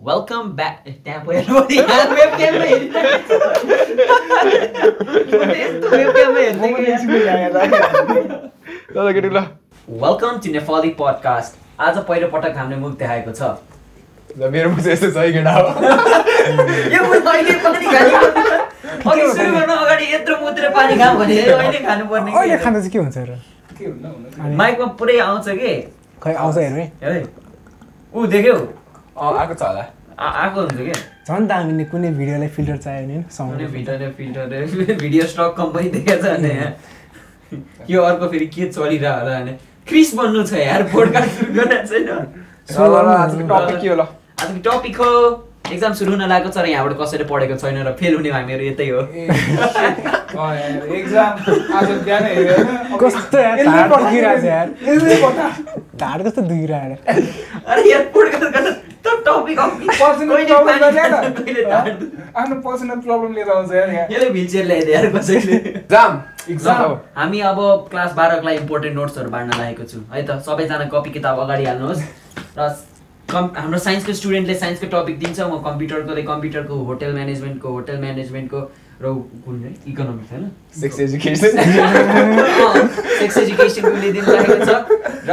Welcome back त्यहाँ ल welcome to Nepali podcast आज पहिलो पटक हामीले मुख देखाएको छ ल मेरो मुख यस्तो छ है केटा हो अगाडि यत्रो मुतेर पानी खाऊ भने अहिले खानुपर्ने अहिले के? खाँदा चाहिँ के हुन्छ र माइकमा पुरै आउँछ कि खै आउँछ हेर्नु है। ऊ देख्यौ आएको छ होला। आ- आएको हुन्छ कि? झन् त हामीले कुनै भिडियोलाई फिल्टर चाहियो भने नि कुनै sound filter filter video stock company देखेको छ भने। यो अर्को फेरि के चलिरह होला भने क्रिस बन्नु छ यार पोडकास्ट सुरु गरेको छैन आजको टपिक के हो ल? आजको टपिक हो एक्जाम सुरु हुन लागेको छ र यहाँबाट कसैले पढेको छैन र फेल हुने हामीहरू यतै हो? कस्तो आफ्नो पर्सनल प्रब्लम लिएर आउँछ यसले भिलचेयर ल्याइदियो यार कसैले। जाम? हामी अब क्लास बाह्रको लागि इम्पोर्टेन्ट नोट्सहरू बाँड्न लागेको छु। है त सबैजना कपी किताब अगाडि हाल्नुहोस्। र कम् हाम्रो साइन्सको स्टुडेन्टले साइन्सको टपिक दिन्छ। म कम्प्युटरकोले कम्प्युटरको होटल म्यानेजमेन्टको होटल म्यानेजमेन्टको र कुन इकोनोमिक्स होइन? सेक्स एजुकेसन सेक्स लागेको छ? र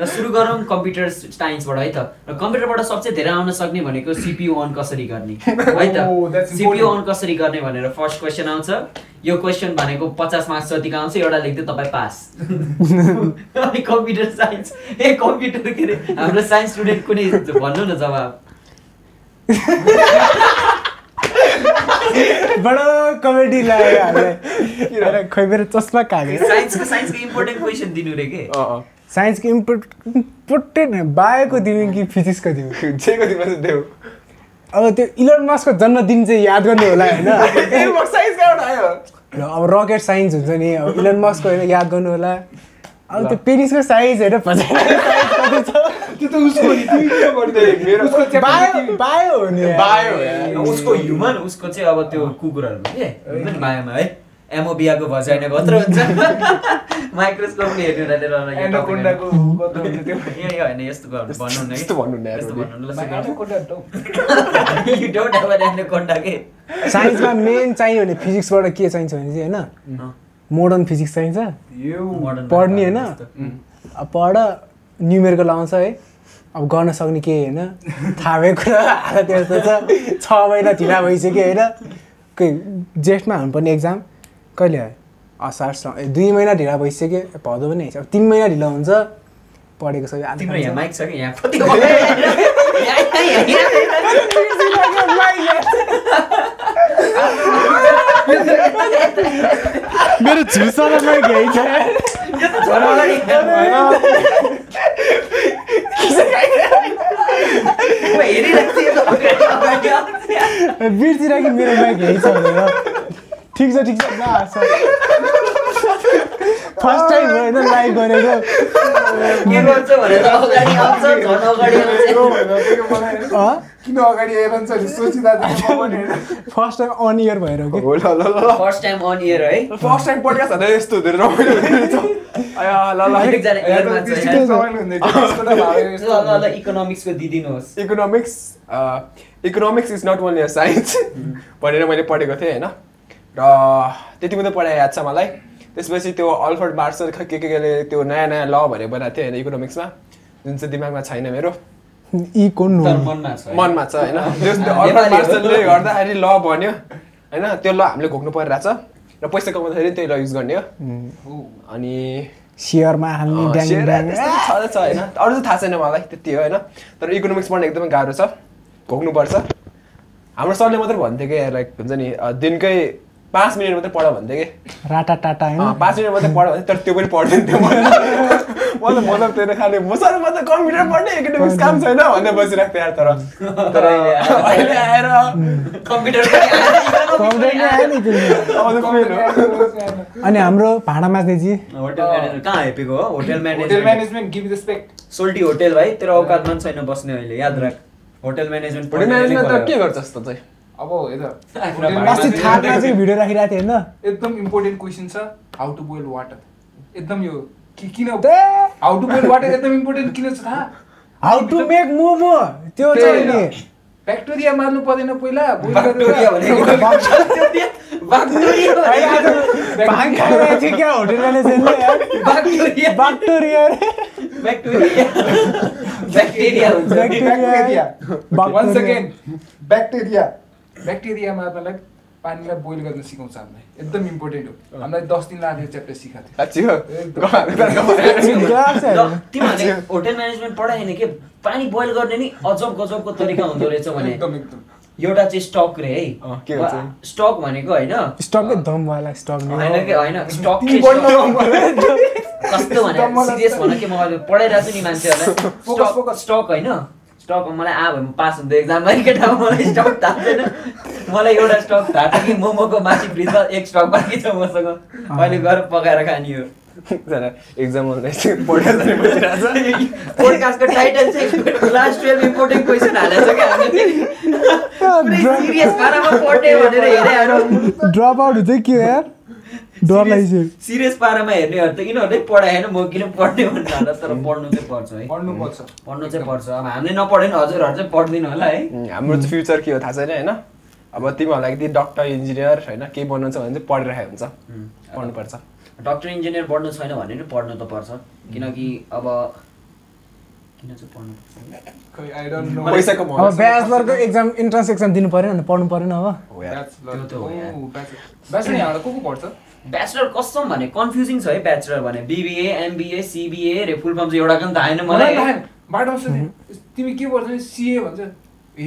र सुरु गरौँ कम्प्युटर साइन्सबाट है त? र कम्प्युटरबाट सबसे धेरै आउन सक्ने भनेको सिपियु अन कसरी गर्ने? है त? Oh, CPU on important. कसरी गर्ने भनेर फर्स्ट क्वेसन आउँछ। यो क्वेसन भनेको पचास मार्क्स जतिको आउँछ एउटा लेख्दै तपाईँ पास अनि कम्प्युटर साइन्स ए कम्प्युटर के अरे? हाम्रो साइन्स स्टुडेन्ट कुनै भन्नु न जवाब। बडो कमेडी लाग्यो हामीलाई खै मेरो चस्मा काग्यो साइन्सको साइन्सको इम्पोर्टेन्ट क्वेसन दिनु रे के? अँ अँ। साइन्सको इम्पोर्ट इम्पोर्टेन्ट बायोको दिउँ कि फिजिक्सको दिउँ? जेको दिनु देऊ। अब त्यो इलोन मस्कको जन्मदिन चाहिँ याद गर्नु होला होइन? अब रकेट साइन्स हुन्छ नि अब इलोन मस्कको होइन याद गर्नु होला। अब त्यो पेरिसको साइज त उसको नि तिमी किन गरिदियो? मेरो- उसको chapter बायो तिमी- बायो हो नि यार। बायो यार। उसको ह्युमन उसको चाहिँ अब त्यो कुकुरहरू के हुन्छ नि मायामा है एमोबियाको भजाइना कत्रो हुन्छ माइक्रोस्कोपले हेर्नु यस्तो भन्नु न यस्तो भन्नु न यार यस्तो भन्नु न, ल, एनाकोन्डा त हौ। सुन। You don't have an anaconda के साइन्समा मेन चाहियो भने फिजिक्सबाट के चाहिन्छ भने चाहिँ होइन मोडर्न फिजिक्स चाहिन्छ। पढ्ने होइन। त्यस्तो। अब पढ न्युमेरिकल आउँछ है। अब गर्न सक्ने केही होइन। थाहा भएको कुरा हालत यस्तो छ। छ महिना ढिला भइसक्यो होइन। खोइ जेठमा हुनुपर्ने एक्जाम कहिले ए, दुई महिना ढिला भइसक्यो। भदौ पनि आइसक्यो। अब तिन महिना ढिला हुन्छ। पढेको छ मेरो झुसामा यही छ यो त झन् अगाडि म हेरिरहेको थिएँ, यो त अगाडि- अगाडि आउँछ। बिर्सिरह कि मेरो माइक भनेर ठिक छ ठिक छ फर्स्ट टाइम हो होइन लाइभ गरेको के गर्छ भनेर अगाडि आउँछ झन् अगाडि आउँछ? किन अगाडि आइरहन्छ नि सोचिँदा। फर्स्ट टाइम अन इयर भएर हो ल ल ल फर्स्ट टाइम अन इयर है फर्स्ट टाइम पडकास्ट हुँदा यस्तो हुँदैन रमाइलो हुँदैन इकोनोमिक्सको दिदिनुहोस् economics economics is not only a science भनेर मैले पढेको थिएँ होइन र त्यति मात्रै पढाइ याद छ मलाई त्यसपछि त्यो अल्फर्ड मार्सल के के केले त्यो नयाँ नयाँ ल भनेर बनाएको थियो होइन इकोनोमिक्समा जुन चाहिँ दिमागमा छैन मेरो। मनमा छ होइन? त्यो अल्फर्ड। मार्सलले गर्दाखेरि ल बन्यो होइन? त्यो ल हामीले घोक्नु परिरहेछ र पैसा कमाउँदाखेरि त्यही ल युज गर्ने हो। अनि सेयरमा हाल्ने छ होइन? अरू चाहिँ थाहा छैन मलाई त्यति हो होइन? तर इकोनोमिक्स पढ्न एकदमै गाह्रो छ। घोक्नुपर्छ। हाम्रो सरले मात्रै भन्थ्यो कि लाइक हुन्छ नि दिनकै पाँच मिनट मात्रै पढ भन्थ्यो कि? राटा टाटा होइन? पाँच मिनट मात्रै पढ भन्थ्यो तर त्यो पनि पढ्दैन थियो म त मतलब त्यही खाले म सर म त कम्प्युटर पढ्ने इकोनोमिक्स काम छैन भनेर बसिरहेको थिएँ यार तर। तर अहिले आएर कम्प्युटर कम्प्युटर आयो नि त्यो। अब त फेल हो। अनि हाम्रो भाँडा माझ्नेजी कहाँ हेपेको हो? Hotel hotel management management give respect. सोल्टी होटल भाइ तेरो औकातमा छैन बस्ने अहिले याद राख। होटल म्यानेजमेन्ट होटल म्यानेजमेन्ट त के गर्छ जस्तो चाहिँ? अब अस्ति थाटमा चाहिँ भिडियो राखिरहेको थिएँ होइन? एकदम इम्पोर्टेन्ट क्वेसन छ हाउ टु बोइल वाटर एकदम यो किन हाउ टु बोइल वाटर एकदम इम्पोर्टेन्ट किन छ थाहा? हाउ टु मेक मोमो त्यो चाहिँ नि। ब्याक्टेरिया मार्नु पर्दैन पहिला ब्याक्टोरिया ब्याक्टेरिया मार्नलाई पानीलाई बोइल गर्न सिकाउँछ हामीलाई। एकदम इम्पोर्टेन्ट हो। हामीलाई दस दिन लाग्यो च्याप्टर सिकाएको होटेल म्यानेजमेन्ट पढाएन के? पानी बोइल गर्ने नि अजब गजबको तरिका हुँदो रहेछ भने। एकदम एकदम। एउटा चाहिँ स्टक रे है। के हुन्छ? स्टक भनेको होइन। स्टककै दमवाला स्टक होइन कि? होइन स्टक कस्तो भने? सिरियस भन कि? म अहिले पढाइरहेको छु नि मान्छेहरूलाई. स्टक होइन। स्टक मलाई आ भयो म पास हुन्थ्यो एक्जाममा केटा मलाई स्टक थाहा छैन मलाई एउटा स्टक थाहा छ कि मोमोको माथि फ्रिजमा एक स्टक बाँकी छ मसँग। अहिले गएर पकाएर खाने हो। एक्जाम पढेर बसिरहेको पोडकास्टको टाइटल चाहिँ लास्ट टुवेल्भ इम्पोर्टेन्ट क्वेसन हालेको छ क्या हामीले सिरियस पारामा पढ्ने भनेर हेरे ड्रप आउट हुन्छ के यार? डर लाग्छ। सिरियस पारामा हेर्नेहरू त यिनीहरूले पढाएन म किन पढ्ने भनेर हाल्दा तर पढ्नु चाहिँ पर्छ है। पढ्नुपर्छ पढ्नु चाहिँ पर्छ। अब हामीले नपढ्यो भने हजुरहरू चाहिँ पढ्दिनु होला है। हाम्रो चाहिँ फ्युचर के हो थाहा छैन होइन? अब तिमीहरूलाई यदि डक्टर इन्जिनियर होइन केही बन्नु छ भने चाहिँ पढिरहेको हुन्छ। पढ्नुपर्छ। डक्टर इन्जिनियर पढ्नु छैन भने नि पढ्नु त पर्छ। किनकि अब किन चाहिँ पढ्नु? पर्छ ब्याचलरको इन्ट्रान्स एक्जाम दिनु पऱ्यो भने पढ्नु परेन अब। ब्याचलर यहाँबाट को को पढ्छ ब्याचलर कस्तो भने। कन्फ्युजिङ छ है ब्याचलर भने बिबिए एमबिए सिबिए रे फुल फर्म चाहिँ एउटा पनि थाहा छैन मलाई। बाटो तिमी के पढ्छौ सिए भन्छ। ए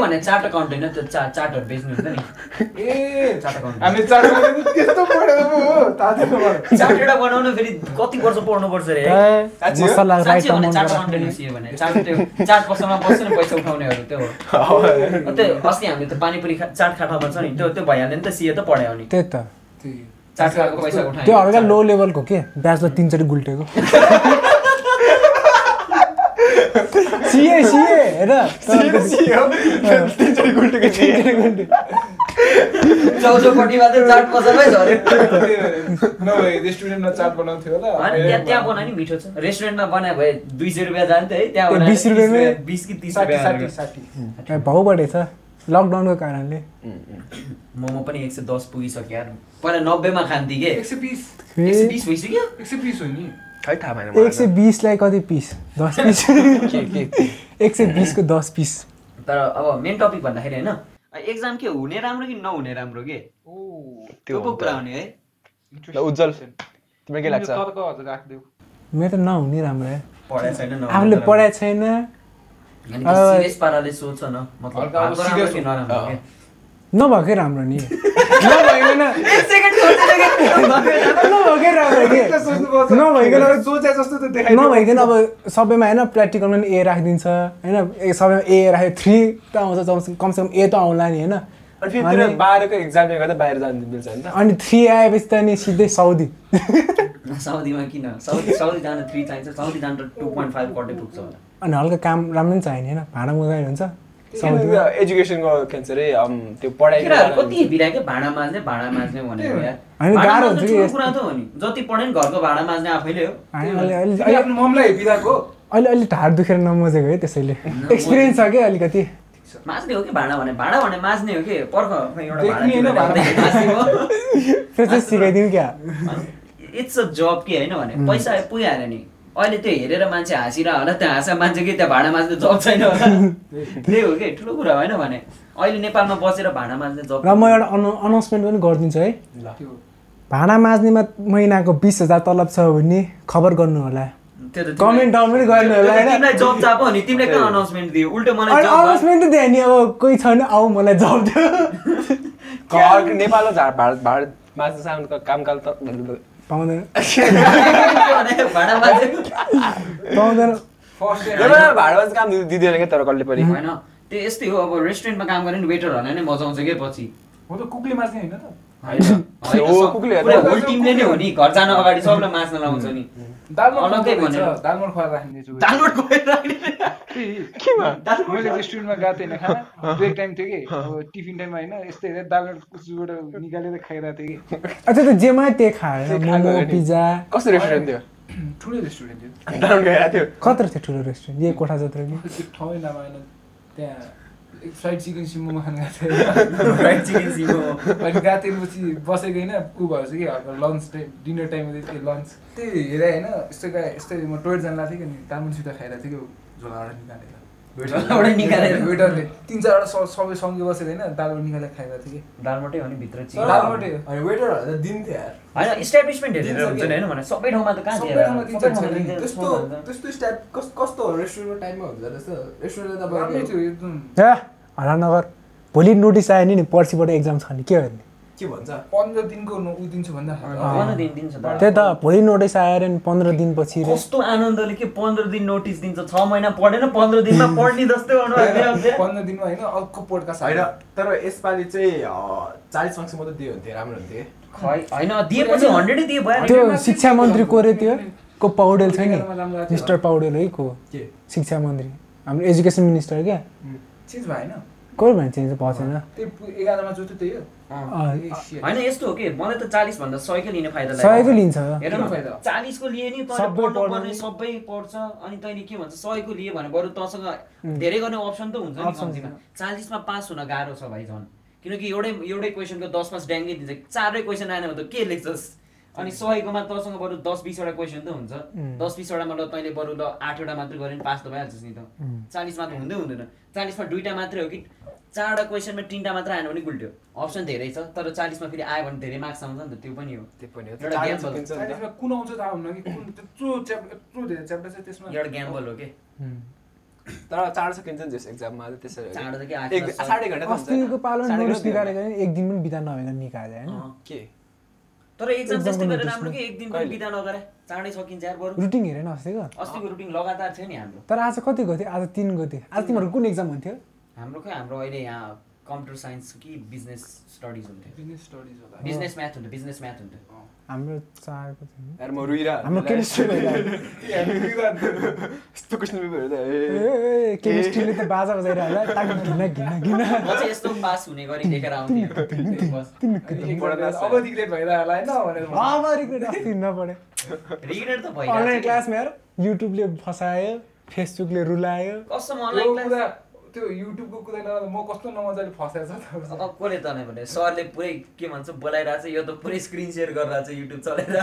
भने चार्ट अकाउन्ट होइन त्यो चा चार्टहरू बेच्नु हुन्छ नि। ए चार्ट अकाउन्ट हामीले चार बजेको त्यस्तो पढेको पो हो थाहा छैन मलाई। चार्ट एउटा बनाउनु फेरि कति वर्ष पढ्नुपर्छ रे है? ए, साँच्ची हो? मसला राइट साँच्ची हो भने चार्ट अमाउन्ट अकाउन्ट सिए भने। चार्ट त्यो चार्ट पसलमा बस्छ नि पैसा उठाउनेहरू त्यो हो। त्यो अस्ति हामीले त्यो पानीपुरी चाट खाटामा छ नि त्यो त्यो भइहाल्यो नि त सिए त पढायो नि त्यही त। पैसा उठायो। त्यो हल्का लो लेभलको के ब्याचलर तिनचोटि गुल्टेको। सिए सिए हेर Seriously हो? तिनचोटि गुल्टेको थिएँ। चौचौपट्टिमा चाहिँ चाट पसलमै झऱ्यो नभए रेस्टुरेन्टमा चाट बनाउँथ्यो होला होइन त्यहाँ त्यहाँ बनायो नि मिठो छ रेस्टुरेन्टमा बनायो भए दुई सय रुपियाँ जान्थ्यो है त्यहाँ 20 रुपियाँमै? बिस कि तिस साठी रुपियाँ साठी भाउ बढेछ लकडाउनको कारणले मोमो पनि एक सय दस पुगिसक्यो यार पहिला नब्बेमा खान्थेँ कि एक सय बिस एक सय बिस भइसक्यो एक सय बिस हो नि खै थाहा भएन एक सय बिसलाई कति पिस दस पिस के के एक सय बिसको दस पिस तर अब मेन टपिक भन्दाखेरि होइन एक्जाम के हुने राम्रो कि नहुने राम्रो के? त्यो पो कुरा हुने है। उज्जवल तिमीलाई के लाग्छ? मेरो त नहुने राम्रो आफूले। पढाएको छैन। नभएकै राम्रो नि नभइकन अब- सबैमा होइन प्र्याक्टिकलमा नि ए राखिदिन्छ होइन? ए सबैमा ए राख्यो थ्री त आउँछ कमसे- कमसेकम ए त आउला नि होइन? अनि थ्री आएपछि त नि सिधै साउदी साउदीमा किन? साउदी साउदी जान थ्री चाहिन्छ साउदी जान त टु पोइन्ट फाइभ कटै पुग्छ होला। अनि हल्का काम राम्रो पनि चाहिने होइन भाँडा मुगाइ हुन्छ। एजुकेसनको के भन्छ अरे त्यो पढाइ कति भिरायो भाँडा माझ्ने भाँडा माझ्ने भनेको। कुरा त हो नि। जति पढ्यो नि घरको भाँडा माझ्ने आफैले हो। ममलाई हेपिरहेको अलि अलि ढाड दुखेर नमजेको है त्यसैले। एक्सपिरियन्स छ क्या अलिकति। माझ्ने हो कि भाँडा भने? भाँडा भने माझ्ने हो कि? पर्ख एउटा सिकाइदिउँ क्या? इट्स अ जब के होइन भने? पैसा पुगिहाल्यो नि। अहिले त्यो हेरेर मान्छे हाँसिरह होला त्यो हाँसा मान्छे कि त्यहाँ भाँडा माझ्ने जब छैन होला। त्यही हो कि? ठुलो कुरा होइन भने। अहिले नेपालमा बसेर भाँडा माझ्ने जब र म एउटा अनाउ अनाउन्समेन्ट पनि गरिदिन्छु है। त्यो। भाँडा माझ्नेमा महिनाको बिस हजार तलब छ भने खबर गर्नु होला। त्यो त कमेन्ट डाउन पनि गर्नु होला होइन? तिमीलाई जब चाप हो नि तिमीले कहाँ अनाउन्समेन्ट दियो? उल्टो मलाई अनि job भयो। अनाउन्समेन्ट त दियो नि अब कोही छैन आऊ मलाई जब दियो। अर्को नेपालमा भाड माझ्न कामकाल त पाउँदैन। भने भाँडा माझ्ने पाउँदैन। फर्स्ट नेपालमा भाड माझ्ने काम दि- दिँदैन क्या तर कसले पनि? होइन। त्यो यस्तै हो अब रेस्टुरेन्टमा काम गर्ने नि वेटरहरूलाई नै मजाउँछ क्या पछि? हो त कुकले मार्ने होइन त। होइन? होइन, हो, सब- कुकुरले पुरै हेर्दा- होल टिमले नै हो नि घर जान अगाडि सबलाई मास्न लाउँछ नि। दालमोट अलग्गै खुवाउँदो भनेर। रहेछ, दालमोट खुवाएर राखिदिने छु डाउनलोड गरेर राख्ने। केमा मैले रेस्टुरेन्टमा गएको थिएँ होइन खाना ब्रेक टाइम थियो कि अब टिफिन टाइममा होइन यस्तै हेरेर दालमोट कुचुबाट निकालेर खाइरहेको थिएँ कि। अच्छा त जेमा त्यही खाएर मोमो। पिज्जा। कस्तो रेस्टुरेन्ट थियो? ठुलो रेस्टुरेन्ट थियो। कत्रो थियो ठुलो रेस्टुरेन्ट यही कोठा जत्रो कि त्यो ठाउँ नाम आएन त्यहाँ फ्राइड चिकन सिमोमा खानु गएको थिएँ। फ्राइड चिकन सिमो अनि गएको थिएँ पछि बसेको होइन ऊ भएछ कि अब लन्च टाइम डिनर टाइम हुँदै थियो लन्च त्यही हेरेँ होइन यस्तो गएँ यस्तै म टोइलेट जानु लाग्थेँ कि नि तालमुन सिधा खाइरहेको थिएँ कि झोलाबाट निकालेर। झोलाबाट निकालेर? वेटरले तिन चारवटा स- सबै सँगै बसेर होइन दालबाट निकालेर खाइरहेको थिएँ कि। दालमोटै हो नि भित्र तर- चिकन दालमोटै हो। अनि वेटरहरूले दिन्थ्यो यार। होइन इस्टाब्लिसमेन्ट हेरेर दिन्छ हुन्छ के? नि होइन भने सबै ठाउँमा त कहाँ सबै दिएर ठाउँमा दिन्छ। सबै ठाउँमा नि। दिन्छ, त्यस्तो ठाउँमा दिन्छ। त्यस्तो स्टाइप कस कस्तो रेस्टुरेन्टको टाइममा हुन्छ रहेछ रेस्टुरेन्टले राम्रै तपाईँको थियो एकदम ए हरा नगर भोलि नोटिस आयो नि पर्सिबाट एक्जाम छ नि के गर्ने? के भन्छ? पन्ध्र दिनको दिन्छु भन्दा? पन्ध्र दिन दिन्छ त। त्यही त भोलि नोटिस आयो अरे नि पन्ध्र दिनपछि रे कस्तो आनन्दले के पन्ध्र दिन नोटिस दिन्छ? छ महिना पढेन पन्ध्र दिनमा पढ्ने जस्तै पन्ध्र दिनमा होइन अर्को पोडकास्ट होइन तर यसपालि चाहिँ चालिस मार्क्स मात्रै दियो भने थियो राम्रो हुन्थ्यो। होइन दिएपछि हन्ड्रेडै दिए भयो त्यो शिक्षा मन्त्री को रे त्यो? को पौडेल छ नि। मिस्टर पौडेल है को? के? शिक्षा मन्त्री। हाम्रो एजुकेसन मिनिस्टर क्या? चेन्ज भएन। को भन्छ चाहिँ भएको छैन एघारमा जो थियो त्यही हो. होइन यस्तो हो कि मलाई त चालिस भन्दा सयकै लिने फाइदा सयको लिन्छ? चालिसको लिए नि पर्ने। सबै पढ्छ अनि तैँले के भन्छ सयको लिए भने बरु तँसँग धेरै गर्ने अप्सन त हुन्छ नि कम्तीमा। चालिसमा पास हुन गाह्रो छ भाइ झन्। किनकि एउटै एउटै क्वेसनको दस पास ड्याङ्गै दिन्छ। चारै क्वेसन आएन भने त के लेख्छस्? अनि सयकोमा तँसँग बरु दस बिसवटा क्वेसन त हुन्छ। दस बिसवटामा ल तैँले बरु ल आठवटा मात्रै गऱ्यो भने पास त भइहाल्छस् नि त। चालिसमा त हुँदै हुँदैन। चालिसमा दुइटा मात्रै हो कि चारवटा क्वेसनमा तिनवटा मात्र आएन भने गुल्ट्यो। अप्सन धेरै छ तर चालिसमा फेरि आयो भने धेरै मार्क्स आउँछ नि त त्यो पनि हो। त्यो पनि हो। एउटा चालिस कुन आउँछ थाहा हुन्न कि? च्याप यत्रो धेरै च्याप्टर छ त्यसमा। एउटा ग्याम्बल हो कि? तर चाँडो सकिन्छ नि त्यस एक्जाममा त्यसरी साढे घन्टा अस्तिको पालो साढे नोटिस घन्टा निकालेको नि एक दिन पनि बिता नभइकन निकाल्यो होइन। अँ। के? तर एक्जाम त्यस्तै गरेर राम्रो। कि एक दिन पनि कहिले? बिदा नगरे चाँडै सकिन्छ यार बरु। रुटिन हेरेन अस्तिको अस्तिको रुटिन लगातार थियो नि हाम्रो। तर आज कति गयो आज तिन गयो आज तिमीहरू कुन एक्जाम हुन्थ्यो? हाम्रो खै हाम्रो अहिले यहाँ कम्प्युटर साइन्स कि बिजनेस स्टडिज हुन्थ्यो। बिजनेस स्टडिज होला। बिजनेस म्याथ हुन्थ्यो बिजनेस म्याथ हुन्थ्यो। हाम्रो चारको थियो यार म रुइरा हाम्रो केमिस्ट्री यस्तो क्वेसन पेपरहरू त ए ए केमिस्ट्रीले त बाजा बजाइरहला टाक घिन घिन घिन म चाहिँ यस्तो पास हुने गरी लेखेर आउँथेँ बस अब रिग्रेट भइरहेको होला होइन भनेर अब रिग्रेट अस्ति नपढे रिग्रेट त अनलाइन भइरहेको क्लासमा हेर युट्युबले फसायो फेसबुकले रुलायो कसम त्यो अनलाइन क्लास कुरा त्यो युट्युबको कुरा नगर्दा म कस्तो नमजाले फसेको छ त। अब कसले तनायो भने सरले पुरै के भन्छ बोलाइरहेको छ यो त पुरै स्क्रिन सेयर गरिरहेको छ युट्युब चलाएर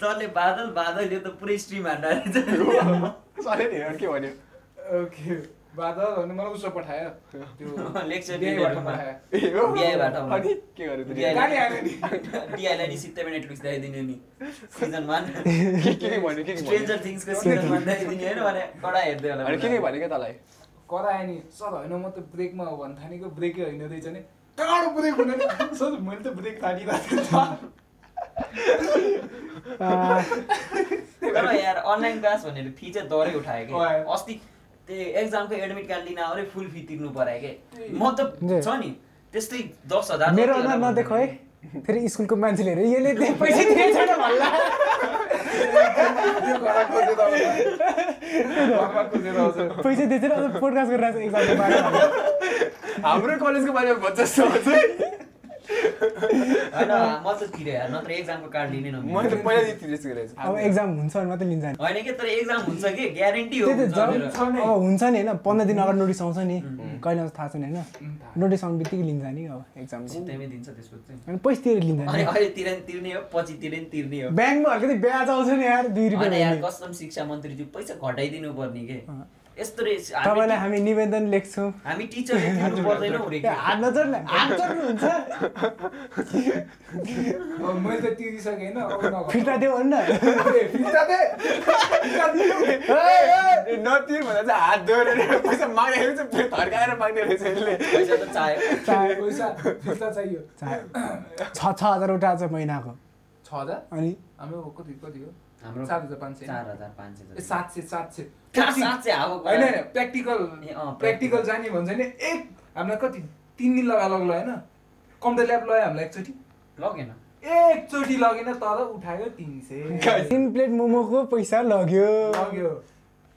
सरले- बादल बादल यो त पुरै स्ट्रिम हान्दा के भन्यो? ओके। बादल भने मलाई उसो पठायो। त्यो लेक्चर। पठायो। अनि के गर्यो त नि। डिआईलाई नि सित्तैमा नेटफ्लिक्स ल्याइदिने नि। सिजन वान के के भन्यो के के भन्यो? स्ट्रेन्जर थिङ्सको सिजन वान ल्याइदिने होइन भने कडा हेर्दै होला अनि के के भन्यो क्या तँलाई? कता आयो नि। सर होइन म त ब्रेकमा हो भन्नु थालेको ब्रेकै होइन रहेछ नि। कहाँबाट ब्रेक हुने नि? सर मैले त ब्रेक तानिरहेको थिएँ आ, तर यार अनलाइन क्लास भनेर फी चाहिँ दरै उठायो कि। अस्ति त्यो एक्जामको एडमिट कार्ड लिन आएर फुल फी तिर्नु पऱ्यो कि? म त। छ नि त्यस्तै दस हजार मेरो अनुहार नदेखो है। फेरि स्कुलको मान्छेले यसले त्यही पैसा दिएको छैन भन्ला। पैसा अझ पोडकास्ट गरिरहेको छ एक्जामको बारेमा। हाम्रो कलेजको बारेमा भन्छ जस्तो हुन्छ होइन म त तिरेँ यार नत्र एक्जामको कार्ड लिने मैले त नमिल्ने पहिला तिरेको रहेछ अब एक्जाम हुन्छ भने मात्रै लिन्छ नि। होइन हुन्छ नि। पन्ध्र दिन अगाडि नोटिस आउँछ नि। कहिले आउँछ थाहा छैन होइन। नोटिस आउने बित्तिकै लिन्छ नि अब एक्जाम सित्तैमै दिन्छ त्यसको चाहिँ। अनि पैसा तिरेर लिन्छ अनि नि अहिले तिरे नि तिर्ने हो पछि तिरे नि तिर्ने हो। ब्याङ्कमा अलिकति ब्याज आउँछ नि यार दुई रुपियाँ शिक्षा मन्त्रीज्यू पैसा घटाइदिनु पर्ने के। यस्तो रे तपाईँलाई हामी निवेदन लेख्छौँ। हामी टिचरले तिर्नु पर्दैनौँ रे ए, हात नचोड्ने हात चोड्नुहुन्छ अब मैले त तिरिसकेँ होइन अब नगर। फिर्ता देऊ भन्न ए, फिर्ता दे। फिर्ता दिनु। ए, नतिर भन्दा चाहिँ हात जोडेर पैसा माग्दाखेरि चाहिँ फेरि थर्काएर माग्ने रहेछ यसले। पैसा त चाह्यो। चाहे पैसा फिर्ता चाहियो। चाहे छ छ हजार उठाएको छ महिनाको। छ हजार? अनि? हाम्रो कति कति हो? हाम्रो सात हजार पाँच सय। चार हजार पाँच सय सात सय सात सय। सात सय होइन होइन प्र्याक्टिकल प्र्याक्टिकल जाने भन्छ नि एक हामीलाई कति? तिन दिन लगा लग्यो होइन? कम्प्युटर ल्याब लग्यो हामीलाई एकचोटि। लगेन? एकचोटि लगेन तर उठायो तिन सय। तिन प्लेट मोमोको पैसा लग्यो। लग्यो।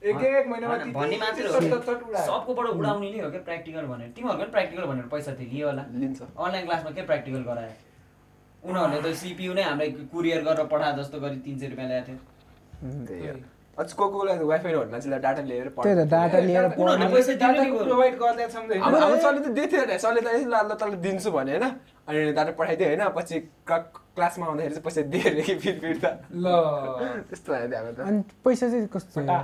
एक एक महिनामा भन्ने मात्रै हो। सबकोबाट उडाउने नै हो क्या प्र्याक्टिकल भनेर। तिमीहरूको पनि प्र्याक्टिकल भनेर पैसा थियो लियो होला अनलाइन क्लासमा के प्र्याक्टिकल गरायो? उनीहरूले त सिपियु नै हामीलाई कुरियर गरेर पठाए जस्तो गरी तिन सय रुपियाँ ल्याएको थियो। त्यही हो। अझ को कोलाई वाइफाई नहुने मान्छेलाई डाटा लिएर त्यही त डाटा लिएर। प्रोभाइड सरले दिएको थियो सरले ल तँलाई दिन्छु भने होइन? अनि डाटा पठाइदियो होइन? पछि क्लासमा आउँदाखेरि चाहिँ पैसा दिएर कि फिर्ता ल। त्यस्तो भयो नि हाम्रो त। अनि पैसा चाहिँ कस्तो फटा।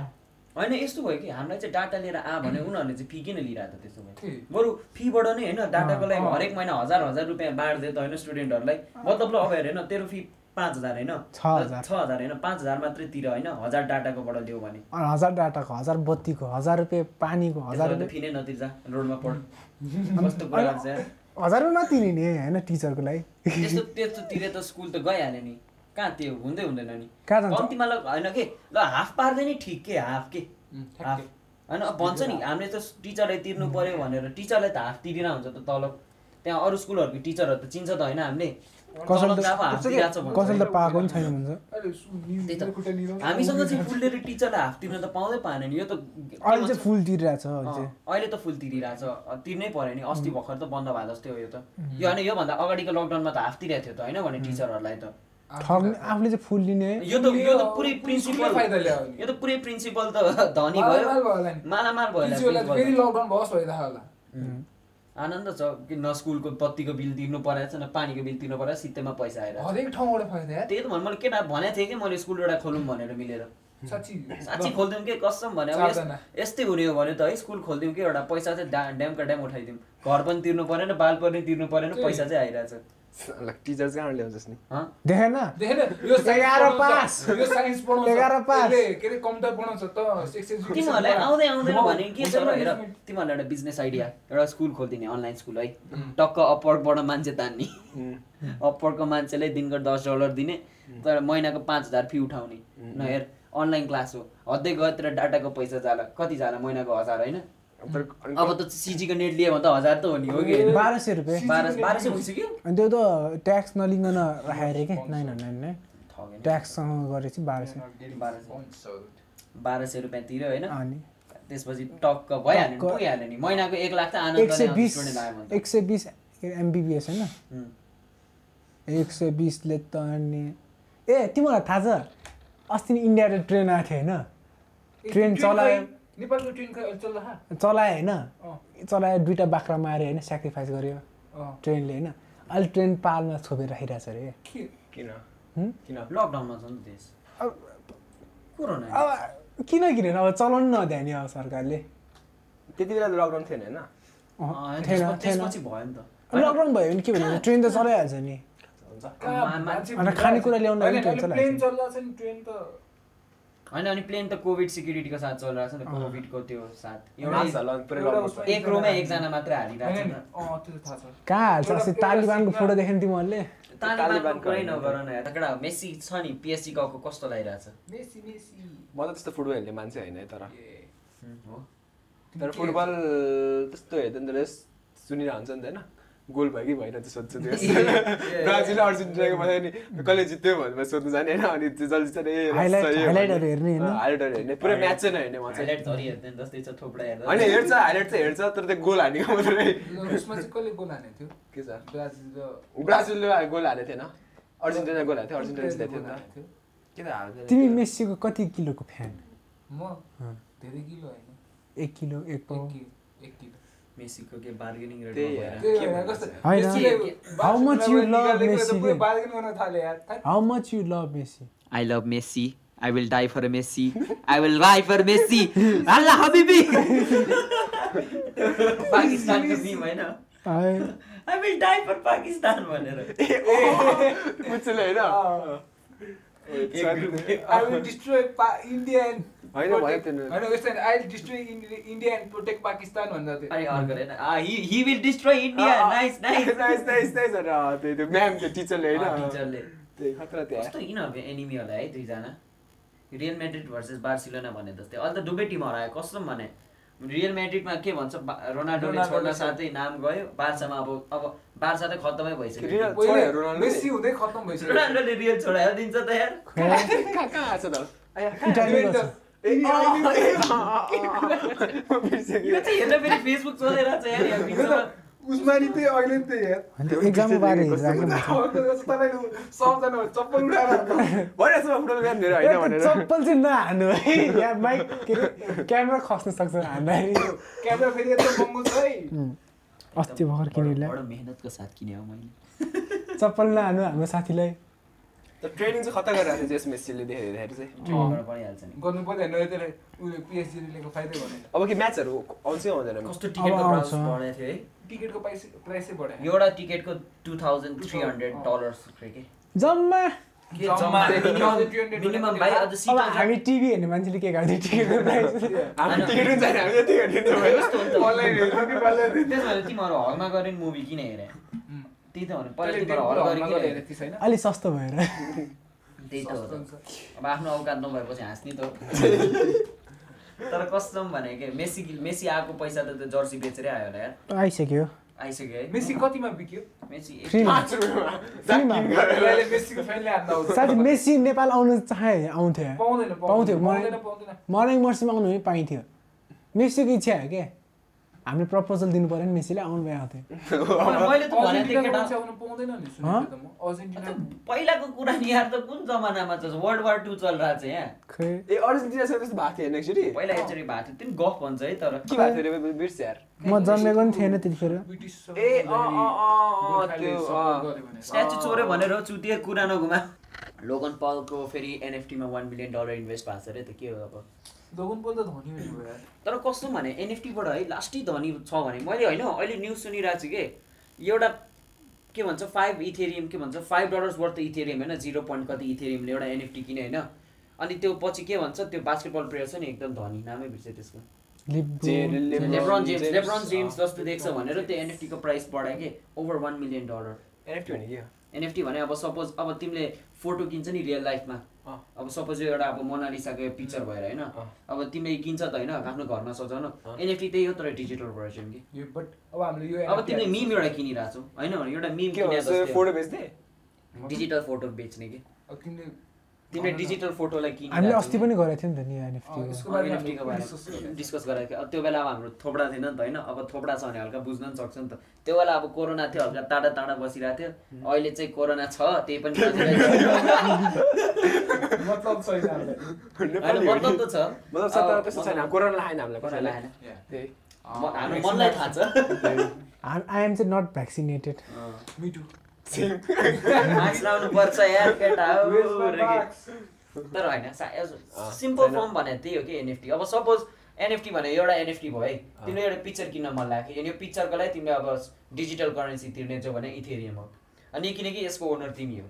होइन यस्तो भयो कि हामीलाई चाहिँ डाटा लिएर आ भने उनीहरूले चाहिँ फी किन लिइरहेको त त्यसो? भयो? बरु फीबाट नै होइन डाटाको लागि। हरेक महिना हजार हजार रुपियाँ बाँड्दै त होइन स्टुडेन्टहरूलाई मतलब ल अब हेर होइन तेरो फी पाँच हजार होइन? छ हजार। होइन? पाँच हजार मात्रै तिर होइन? हजार डाटाकोबाट लियो भने। हजार डाटाको हजार बत्तीको हजार रुपियाँ पानीको हजार रुपियाँ फी नै नतिर्जा रोडमा पढ। कस्तो कुरा यार। हजार रुपियाँ नतिर्ने होइन टिचरको लागि? त्यस्तो त्यस्तो तिरे त स्कुल त गइहाल्यो नि। कहाँ त्यो हुँदै हुँदैन नि? कम्तीमा ल होइन के? ल हाफ पार्दै नि ठिक के हाफ के? हाफ। होइन अब भन्छ नि हामीले त टिचरलाई तिर्नु पर्यो भनेर टिचरलाई त हाफ तिरेर हुन्छ त तलब त्यहाँ अरू स्कुलहरूको टिचरहरू त चिन्छ त होइन हामीले। हामीसँग चाहिँ फुलले टिचरलाई हाफ तिर्न त पाउँदै पाएन नि यो त अहिले फुल तिरिरहेको छ अहिले त फुल तिरिरहेछ। तिर्नै पर्यो नि अस्ति भर्खर त बन्द भए जस्तै हो यो त। यो होइन योभन्दा अगाडिको लकडाउनमा त हाफ तिरेको थियो त होइन भने टिचरहरूलाई त। ठग्ने आफूले चाहिँ फुल लिने यो त यो त पुरै प्रिन्सिपल फाइदा ल्यायो नि। यो त पुरै प्रिन्सिपल त धनी भयो। मालामाल भयो फेरि। लकडाउन भओस् भइरहेको होला. आनन्द छ कि न स्कुलको बत्तीको बिल तिर्नु परेको छ न पानीको बिल तिर्नु परेको सित्तैमा पैसा आएर हरेक ठाउँबाट फाइदा यार त्यही त भन्नु मैले केटा भनेको थिएँ कि मैले स्कुल एउटा खोलौँ भनेर मिलेर साँच्ची साँच्ची खोलिदिउँ के कसम भने। यस्तै हुने हो भने त है स्कुल खोलिदिउँ कि एउटा पैसा चाहिँ ड्यामका ड्याम उठाइदिउँ घर पनि तिर्नु परेन बाल पनि तिर्नु परेन। पैसा चाहिँ आइरहेछ टिचर कहाँबाट ल्याउँछस् नि हँ? देखेन एघार पास। यो साइन्स पढाउँछ एघार पास। के अरे कम्प्युटर पढाउँछ त तिमीहरूलाई। आउँदै आउँदैन भने के छ हेर तिमीहरूलाई एउटा बिजनेस आइडिया एउटा स्कुल खोलिदिने अनलाइन स्कुल है टक्क अपवर्डबाट मान्छे तान्ने अपवर्डको मान्छेलाई दिनको दस डलर दिने तर महिनाको पाँच हजार फी उठाउने न हेर अनलाइन क्लास हो हद्दै गयो तर डाटाको पैसा जाला कति जाला महिनाको हजार होइन अब त सिजीको नेट लियो भने त हजार त हो नि हो कि? बाह्र सय रुपियाँ बाह्र बाह्र सय भइसक्यो अनि त्यो त ट्याक्स नलिकन राखेको अरे के नाइन हन्ड्रेड नै। ट्याक्ससँग गरेपछि बाह्र सय बाह्र सय। बाह्र सय रुपियाँ तिर्यो होइन अनि त्यसपछि टक्क भइहाल्यो। पुगिहाल्यो नि महिनाको एक लाख त आनन्द एक सय बिस। एक सय बिस एमबिबिएस होइन. एक सय बिसले त अनि ए तिमीलाई थाहा छ अस्ति नि इन्डियाबाट ट्रेन आएको थियो होइन ट्रेन चलायो नेपालको ट्रेन? चलायो होइन। अँ, चलायो दुइटा बाख्रा माऱ्यो होइन सेक्रिफाइस गर्यो अँ। ट्रेनले होइन। अहिले ट्रेन पालमा छोपेर राखिरहेको छ अरे। के- किन? किन? लकडाउनमा छ नि देश। अब कोरोना अब किन किनेन? अब चलाउनु नदियो नि अब सरकारले। त्यति बेला त लकडाउन थिएन होइन? थिएन त्यसपछि- थिएन। त्यसपछि भयो नि त। लकडाउन भयो भने के भन्नु? ट्रेन त चलाइहाल्छ नि। खानेकुरा ल्याउन होइन, अनि प्लेन त कोभिड सिक्युरिटीको साथ चलिरहेको छ नि त कोभिडको त्यो साथ। एउटा एउटा एक रोमा एकजना मात्रै हालिरहेको छ कहाँ हाल्छ? अस्ति एउटा- तालिबानको एउटा फोटो देख्यो नि तिमीहरूले? तालिबानको कुरै। नगर न यार। केटा मेसी छ नि पिएससी गएको कस्तो लागिरहेछ? Messi Messi. म त त्यस्तो फुटबल हेर्ने मान्छे होइन है तर। तर फुटबल त्यस्तो हेर्दा नि त सुनिरहेको हुन्छ नि त होइन? गोल भयो कि भएन त्यो सोध्छु त्यो। ब्राजिल अर्जेन्टिनाको भयो नि। कसले जित्यो भनेर सोध्नु जाने होइन अनि त्यो जसले चाहिँ ए Highlight- सही हो highlightहरू भने- हेर्ने। पुरै म्याच चाहिँ। नहेर्ने होइन हेर्छ हाइलाइट चाहिँ हेर्छ तर त्यो गोल हानेको मात्रै ल, उसमा चाहिँ कसले गोल हानेको थियो? के छ? ब्राजिल र ब्राजिलले गोल हानेको थिएन। अर्जेन्टिना गोल हानेको थियो अर्जेन्टिना जितेको थियो नि? त त तिमी मेस्सीको कति किलोको फ्यान? म। धेरै किलो होइन। एक किलो एक पाउ। कि- एक किलो। मेसीको के बार्गेनिङ bargain गर्न थाले यार that. How much you love Messi I love Messi. I will die for Messi. I will die for Messi. Allah Habibi. पाकिस्तानको टिम होइन I will die for Pakistan भनेर I will protect Pakistan भन्दा थियो। Ah, ma'am त्यो टिचरले होइन enemy होला है दुईजना रियल मेड्रिड भर्सेस बार्सिलोना भने जस्तै। अहिले त दुवै टिम हरायो कसम भने? रियल मेड्रिडमा के भन्छ? रोनाल्डोले छोड्न। साथै नाम गयो। बार्सामा अब अब बार्सा त खत्तमै भइसक्यो। हुँदै खत्तम। रोनाल्डोले रियल दिन्छ त यार। कहाँ। यो चाहिँ हेर्न फेरि फेसबुक छ यार यहाँ बिचमा त्यही अहिले त्यही एक्जामको बारे तपाईँले सबजना चप्पल उठाएर हान्नु। भइरहेछ फुटबल म्याच मेरो होइन भनेर। चप्पल चाहिँ नहान्नु है। यहाँ माइक क्यामेरा खस्न सक्छ हान्दाखेरि। क्यामेरा फेरि यत्रो महँगो छ है। अस्ति भर्खर किनेर बडो मेहनतको साथ किने हो मैले। चप्पल नहान्नु हाम्रो साथीलाई। ट्रेनिङ चाहिँ खतरा गरिरहेको थियो यस मेस्सीले देखाइदिँदाखेरि चाहिँ। गर्नु पर्दैन त्यसले उसले पिएचडी लिएको फाइदै भनेन। अब के म्याचहरू आउँछ आउँदैन? कस्तो टिकटको प्राइस। बढाएको थियो है। टिकटको प्राइस प्राइसै बढायो एउटा टिकटको two thousand three hundred dollars के। जम्मा। के जम्मा जम्मा। 1200 मिनिमम भाइ अझ अब सिट हामी टिभी हेर्ने मान्छेले के गर्छ? तिमीहरू हलमा मुभी किन हेरे। त्यही त सस्तो भएर। त्यही त। अब आफ्नो औकात नभएपछि हाँस्ने त। तर कस्टम भने के मेसी मेसी आएको पैसा त त्यो जर्सी बेचेरै आयो होला यार। आइसक्यो। आइसक्यो है। मेसी कतिमा बिक्यो? साथी मेसी नेपाल आउनु चाहे आउँथ्यो। पाउँदैन पाउँथ्यो। मलाई पाउँदैन। मर्निङ मर्सीमा आउनु पनि पाइन्थ्यो। मेसीको इच्छा हो क्या? हामीले प्रपोजल दिनु पऱ्यो नि मेसीले आउनु भए आउँथ्यो मैले त भनेको थिएँ अर्जेन्टिनाको केटा मान्छे आउनु पाउँदैन नि सुनेको त म। अर्जेन्टिना अन्त पहिलाको कुरा नि यार त कुन जमानामा छ? वर्ल्ड वार टू चलिरहेको छ यहाँ। खै? ए अर्जेन्टिनासँग त्यस्तो भएको थियो एकचोटि? पहिला एकचोटि भएको थियो। त्यो गफ भन्छ है तर के भएको थियो अरे बिर्स यार? म जन्मेको नि थिएन त्यतिखेर। ए। स्ट्याचु भनेर चुतिए कुरा नघुमा लोगन पलको फेरि एनएफटीमा वान मिलियन डलर इन्भेस्ट भएको छ अरे त के हो अब? दोगुन पो त धनी हुने भयो यार। तर कस्तो भने एनएफटीबाट है लास्टै धनी छ भने मैले होइन अहिले न्युज सुनिरहेको छु कि एउटा के भन्छ फाइभ इथेरियम के भन्छ फाइभ डलर्स वर्थ इथेरियम होइन जिरो पोइन्ट कति इथेरियमले एउटा एनएफटी किने होइन। अनि त्यो पछि के भन्छ त्यो बास्केटबल प्लेयर छ नि एकदम धनी नामै बिर्सेँ त्यसको। लिब्रो लेब्रन जेम्स लेब्रन जेम्स जस्तो देख्छ भनेर त्यो एनएफटीको प्राइस बढायो कि over one million dollar NFT भने के हो? एनएफटी भने अब सपोज अब तिमीले फोटो किन्छ नि रियल लाइफमा। अब सपोज यो एउटा अब मोनालिसाको पिक्चर भएर होइन। अब तिमीले किन्छ त होइन आफ्नो घरमा सजाउन। एनएफटी त्यही हो तर डिजिटल भर्जन कि। यो बट अब हामीले यो अब तिमीले मिम एउटा किनिरहेको छौ होइन? एउटा मिम के भन्छ फोटो बेच्दै डिजिटल फोटो बेच्ने? कि। अब तिमीले डिजिटल फोटोलाई हामीले अस्ति पनि गरेको थियो नि त नि एनएफटीको बारेमा डिस्कस गरेको थियो। अब त्यो बेला अब हाम्रो थोपडा थिएन नि त होइन? अब थोपडा छ भने हल्का बुझ्न पनि सक्छ नि त। त्यो बेला अब कोरोना थियो हल्का टाढा टाढा बसिरहेको थियो। अहिले चाहिँ कोरोना छ त्यही पनि। मतलब त छ। मतलब सत्तामा त्यस्तो छैन। कोरोना लगाएन हामीलाई थाहा छ। आई एम चाहिँ नट भ्याक्सिनेटेड. मास्क लाउनु पर्छ यार केटा हो, Where's my रे के। box? तर होइन सिम्पल। फर्म भने त्यही हो कि एनएफटी अब सपोज एनएफटी भने एउटा एनएफटी भयो है। तिमीले एउटा पिक्चर किन्न मन लाग्यो अनि यो पिक्चरको लागि तिमीले अब डिजिटल करेन्सी तिर्नेछौ भने इथेरियम हो। अनि किनकि यसको ओनर तिमी हो।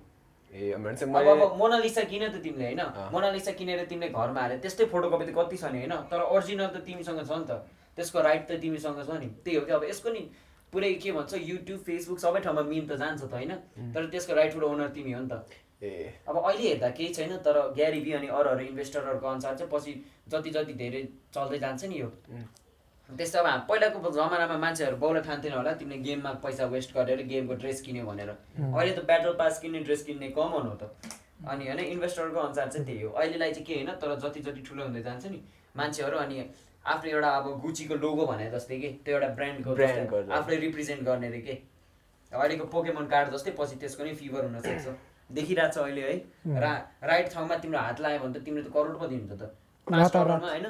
अब मोनालिसा किन त तिमीले होइन। मोनालिसा किनेर तिमीले घरमा हाले त्यस्तै फोटोकपी त कति छ नि होइन? तर ओरिजिनल त तिमीसँग छ नि त। त्यसको राइट त तिमीसँग छ नि। त्यही हो कि? अब यसको नि पुरै के भन्छ युट्युब फेसबुक सबै ठाउँमा मिम त जान्छ त होइन? तर त्यसको राइटफुल ओनर तिमी हो नि त। ए। अब अहिले हेर्दा केही छैन तर ग्यारी बी अनि अरू अरू इन्भेस्टरहरूको अनुसार चाहिँ पछि जति जति धेरै चल्दै जान्छ नि यो. त्यस्तो अब पहिलाको जमानामा मान्छेहरू बाउले ठान्थेन होला तिमीले गेममा पैसा वेस्ट गरेर गेमको ड्रेस किन्यो भनेर। अहिले त ब्याटल पास किन्ने ड्रेस किन्ने कमन हो त। अनि होइन इन्भेस्टरको अनुसार चाहिँ त्यही हो। अहिलेलाई चाहिँ के होइन तर जति जति ठुलो हुँदै जान्छ नि मान्छेहरू अनि आफ्नो एउटा अब गुचीको लोगो भने जस्तै कि त्यो एउटा ब्रान्डको। आफूले रिप्रेजेन्ट गर्ने रे के? अहिलेको पोकेमन कार्ड जस्तै पछि त्यसको नै फिभर हुनसक्छ। देखिरहेको छ अहिले है। रा राइट ठाउँमा तिम्रो हात लाग्यो भने त तिमीले त करोडपति हुन्छ त। होइन?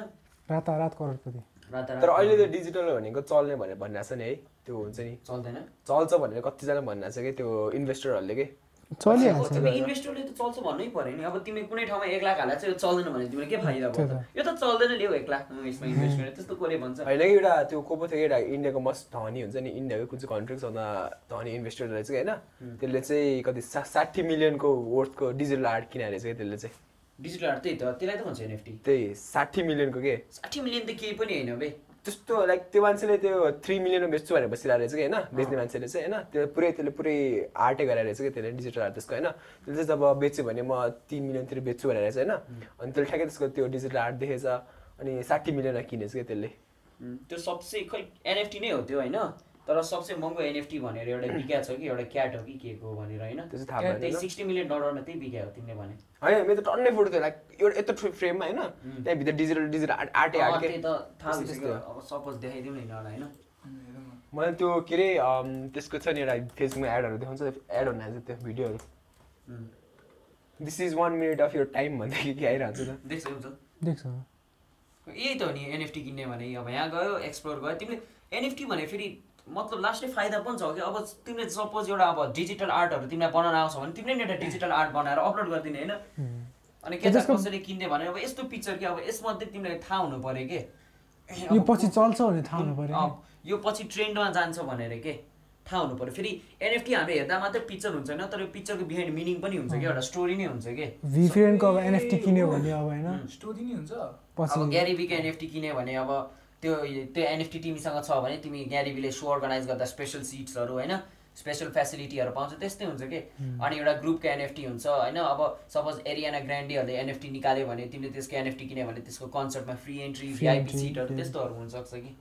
रातारात करोडपति रातारात तर अहिले त डिजिटल भनेको चल्ने भनेर भनिरहेको छ नि है। त्यो हुन्छ नि। चल्दैन। चल्छ भनेर कतिजना भनिरहेको छ कि त्यो इन्भेस्टरहरूले के? चलिहाल्छ। तिमी इन्भेस्टरले त चल्छ भन्नै पर्यो नि। अब तिमी कुनै ठाउँमा एक लाख चाहिँ यो चल्दैन भने तिमीले के फाइदा भयो यो त चल्दैन ल्याऊ एक लाख यसमा इन्भेस्ट गरेर। त्यस्तो कसले भन्छ? होइन कि एउटा त्यो को पो थियो एउटा इन्डियाको मस्ट धनी हुन्छ नि इन्डियाको कुन चाहिँ कन्ट्री सबभन्दा धनी इन्भेस्टर रहेछ कि होइन त्यसले चाहिँ कति सा साठी मिलियनको वर्थको डिजिटल आर्ट किनेको रहेछ कि त्यसले चाहिँ। डिजिटल आर्ट त्यही त त्यसलाई त भन्छ एनएफटी त्यही साठी मिलियनको के? साठी मिलियन त केही पनि होइन बे। त्यस्तो लाइक त्यो मान्छेले त्यो थ्री मिलियनमा बेच्छु भनेर बसिरहेको रहेछ कि होइन बेच्ने मान्छेले चाहिँ होइन त्यो पुरै त्यसले पुरै आर्टै गराएर रहेछ कि त्यसले डिजिटल आर्ट त्यसको होइन त्यसले चाहिँ जब बेच्यो भने म तिन मिलियनतिर बेच्छु भनेर चाहिँ होइन अनि त्यसले ठ्याक्कै त्यसको त्यो डिजिटल आर्ट देखेछ अनि साठी मिलियनमा किनेछ कि त्यसले त्यो सबसे खै एनएफटी नै हो त्यो होइन तर सबसे महँगो एनएफटी भनेर एउटा बिका छ कि एउटा क्याट हो कि के को भनेर होइन। त्यो चाहिँ थाहा त्यही सिक्सटी मिलियन डलरमा त्यही बिका हो तिमीले भने। होइन मेरो त टन्नै फोटो थियो लाइक एउटा यत्रो फ्रेममा होइन त्यहाँभित्र डिजिटल डिजिटल आर्ट आर्टै अँ, आर्ट त्यही त थाहा भइसक्यो। त्यस्तै। अब सपोज देखाइदिउँ न यिनीहरूलाई होइन। मलाई त्यो के अरे त्यसको छ नि एउटा फेसबुकमा एडहरू देखाउँछ एड हुन हाल्छ त्यो भिडियोहरू। This is one minute of your time भन्दा के आइरहन्छ त। देख्छौ हुन्छ। देख्छ। यही त हो नि एनएफटी किन्ने भने। अब यहाँ गयो एक्सप्लोर गयो। तिमीले एनएफटी भने फेरि मतलब लास्टै फाइदा पनि छ कि अब तिमीले सपोज एउटा अब डिजिटल आर्टहरू तिमीलाई बनाउन आउँछ भने तिमीले नि एउटा डिजिटल आर्ट बनाएर अपलोड गरिदिने होइन? अनि के कसैले किन्ने भने अब यस्तो पिक्चर कि अब यसमध्ये तिमीलाई थाहा हुनु पऱ्यो कि? यो पछि चल्छ भने थाहा हुनु पऱ्यो यो पछि ट्रेन्डमा जान्छ भनेर के? थाहा हुनु पऱ्यो। फेरि एनएफटी हामीले हेर्दा मात्रै पिक्चर हुन्छ होइन? तर यो पिक्चरको बिहाइन्ड मिनिङ पनि हुन्छ कि? एउटा स्टोरी नै हुन्छ कि? भी फ्रेन्डको अब एनएफटी किन्यो भने अब होइन? स्टोरी नै हुन्छ। अब ग्यारिबीको एनएफटी किन्यो भने अब त्यो त्यो एनएफटी तिमीसँग छ भने तिमी ग्यारिबीले सो अर्गनाइज गर्दा स्पेसल सिट्सहरू होइन? स्पेसल फेसिलिटीहरू पाउँछ त्यस्तै हुन्छ कि? अनि एउटा ग्रुपको एनएफटी हुन्छ होइन? अब सपोज एरियाना ग्रान्डीहरूले एनएफटी निकाल्यो भने तिमीले त्यसको एनएफटी किन्यो भने त्यसको कन्सर्टमा फ्री एन्ट्री भिआइपी सिटहरू त्यो। त्यस्तोहरू हुनसक्छ कि?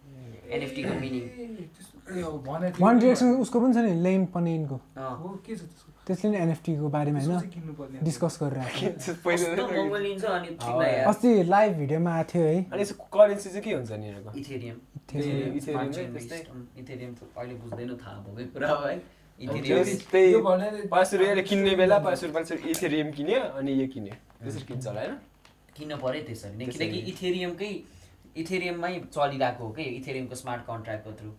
एनएफटीको मिनिङ वान डिरेक्सन उसको पनि छ नि लेन पनेनको। हो के छ त्यसको? त्यसले नि एनएफटीको बारेमा होइन डिस्कस गरिरहेको अस्ति लाइभ भिडियोमा आएको थियो है। अनि करेन्सी चाहिँ के हुन्छ नि इथेरियम? इथेरियम त अहिले बुझ्दैन थाहा भएकै कुरा हो है। Just इथेरियम त्यही यो भनेर- पाँच रुपियाँले किन्ने बेला पाँच रुपियाँ पाँच रुपियाँ इथेरियम किन्यो अनि यो किन्यो। त्यसरी किन्छ होला होइन। किन्न पऱ्यो त्यसरी नै। किनकि। इथेरियमकै इथेरियममै चलिरहेको हो कि? इथेरियमको स्मार्ट कन्ट्र्याक्टको थ्रु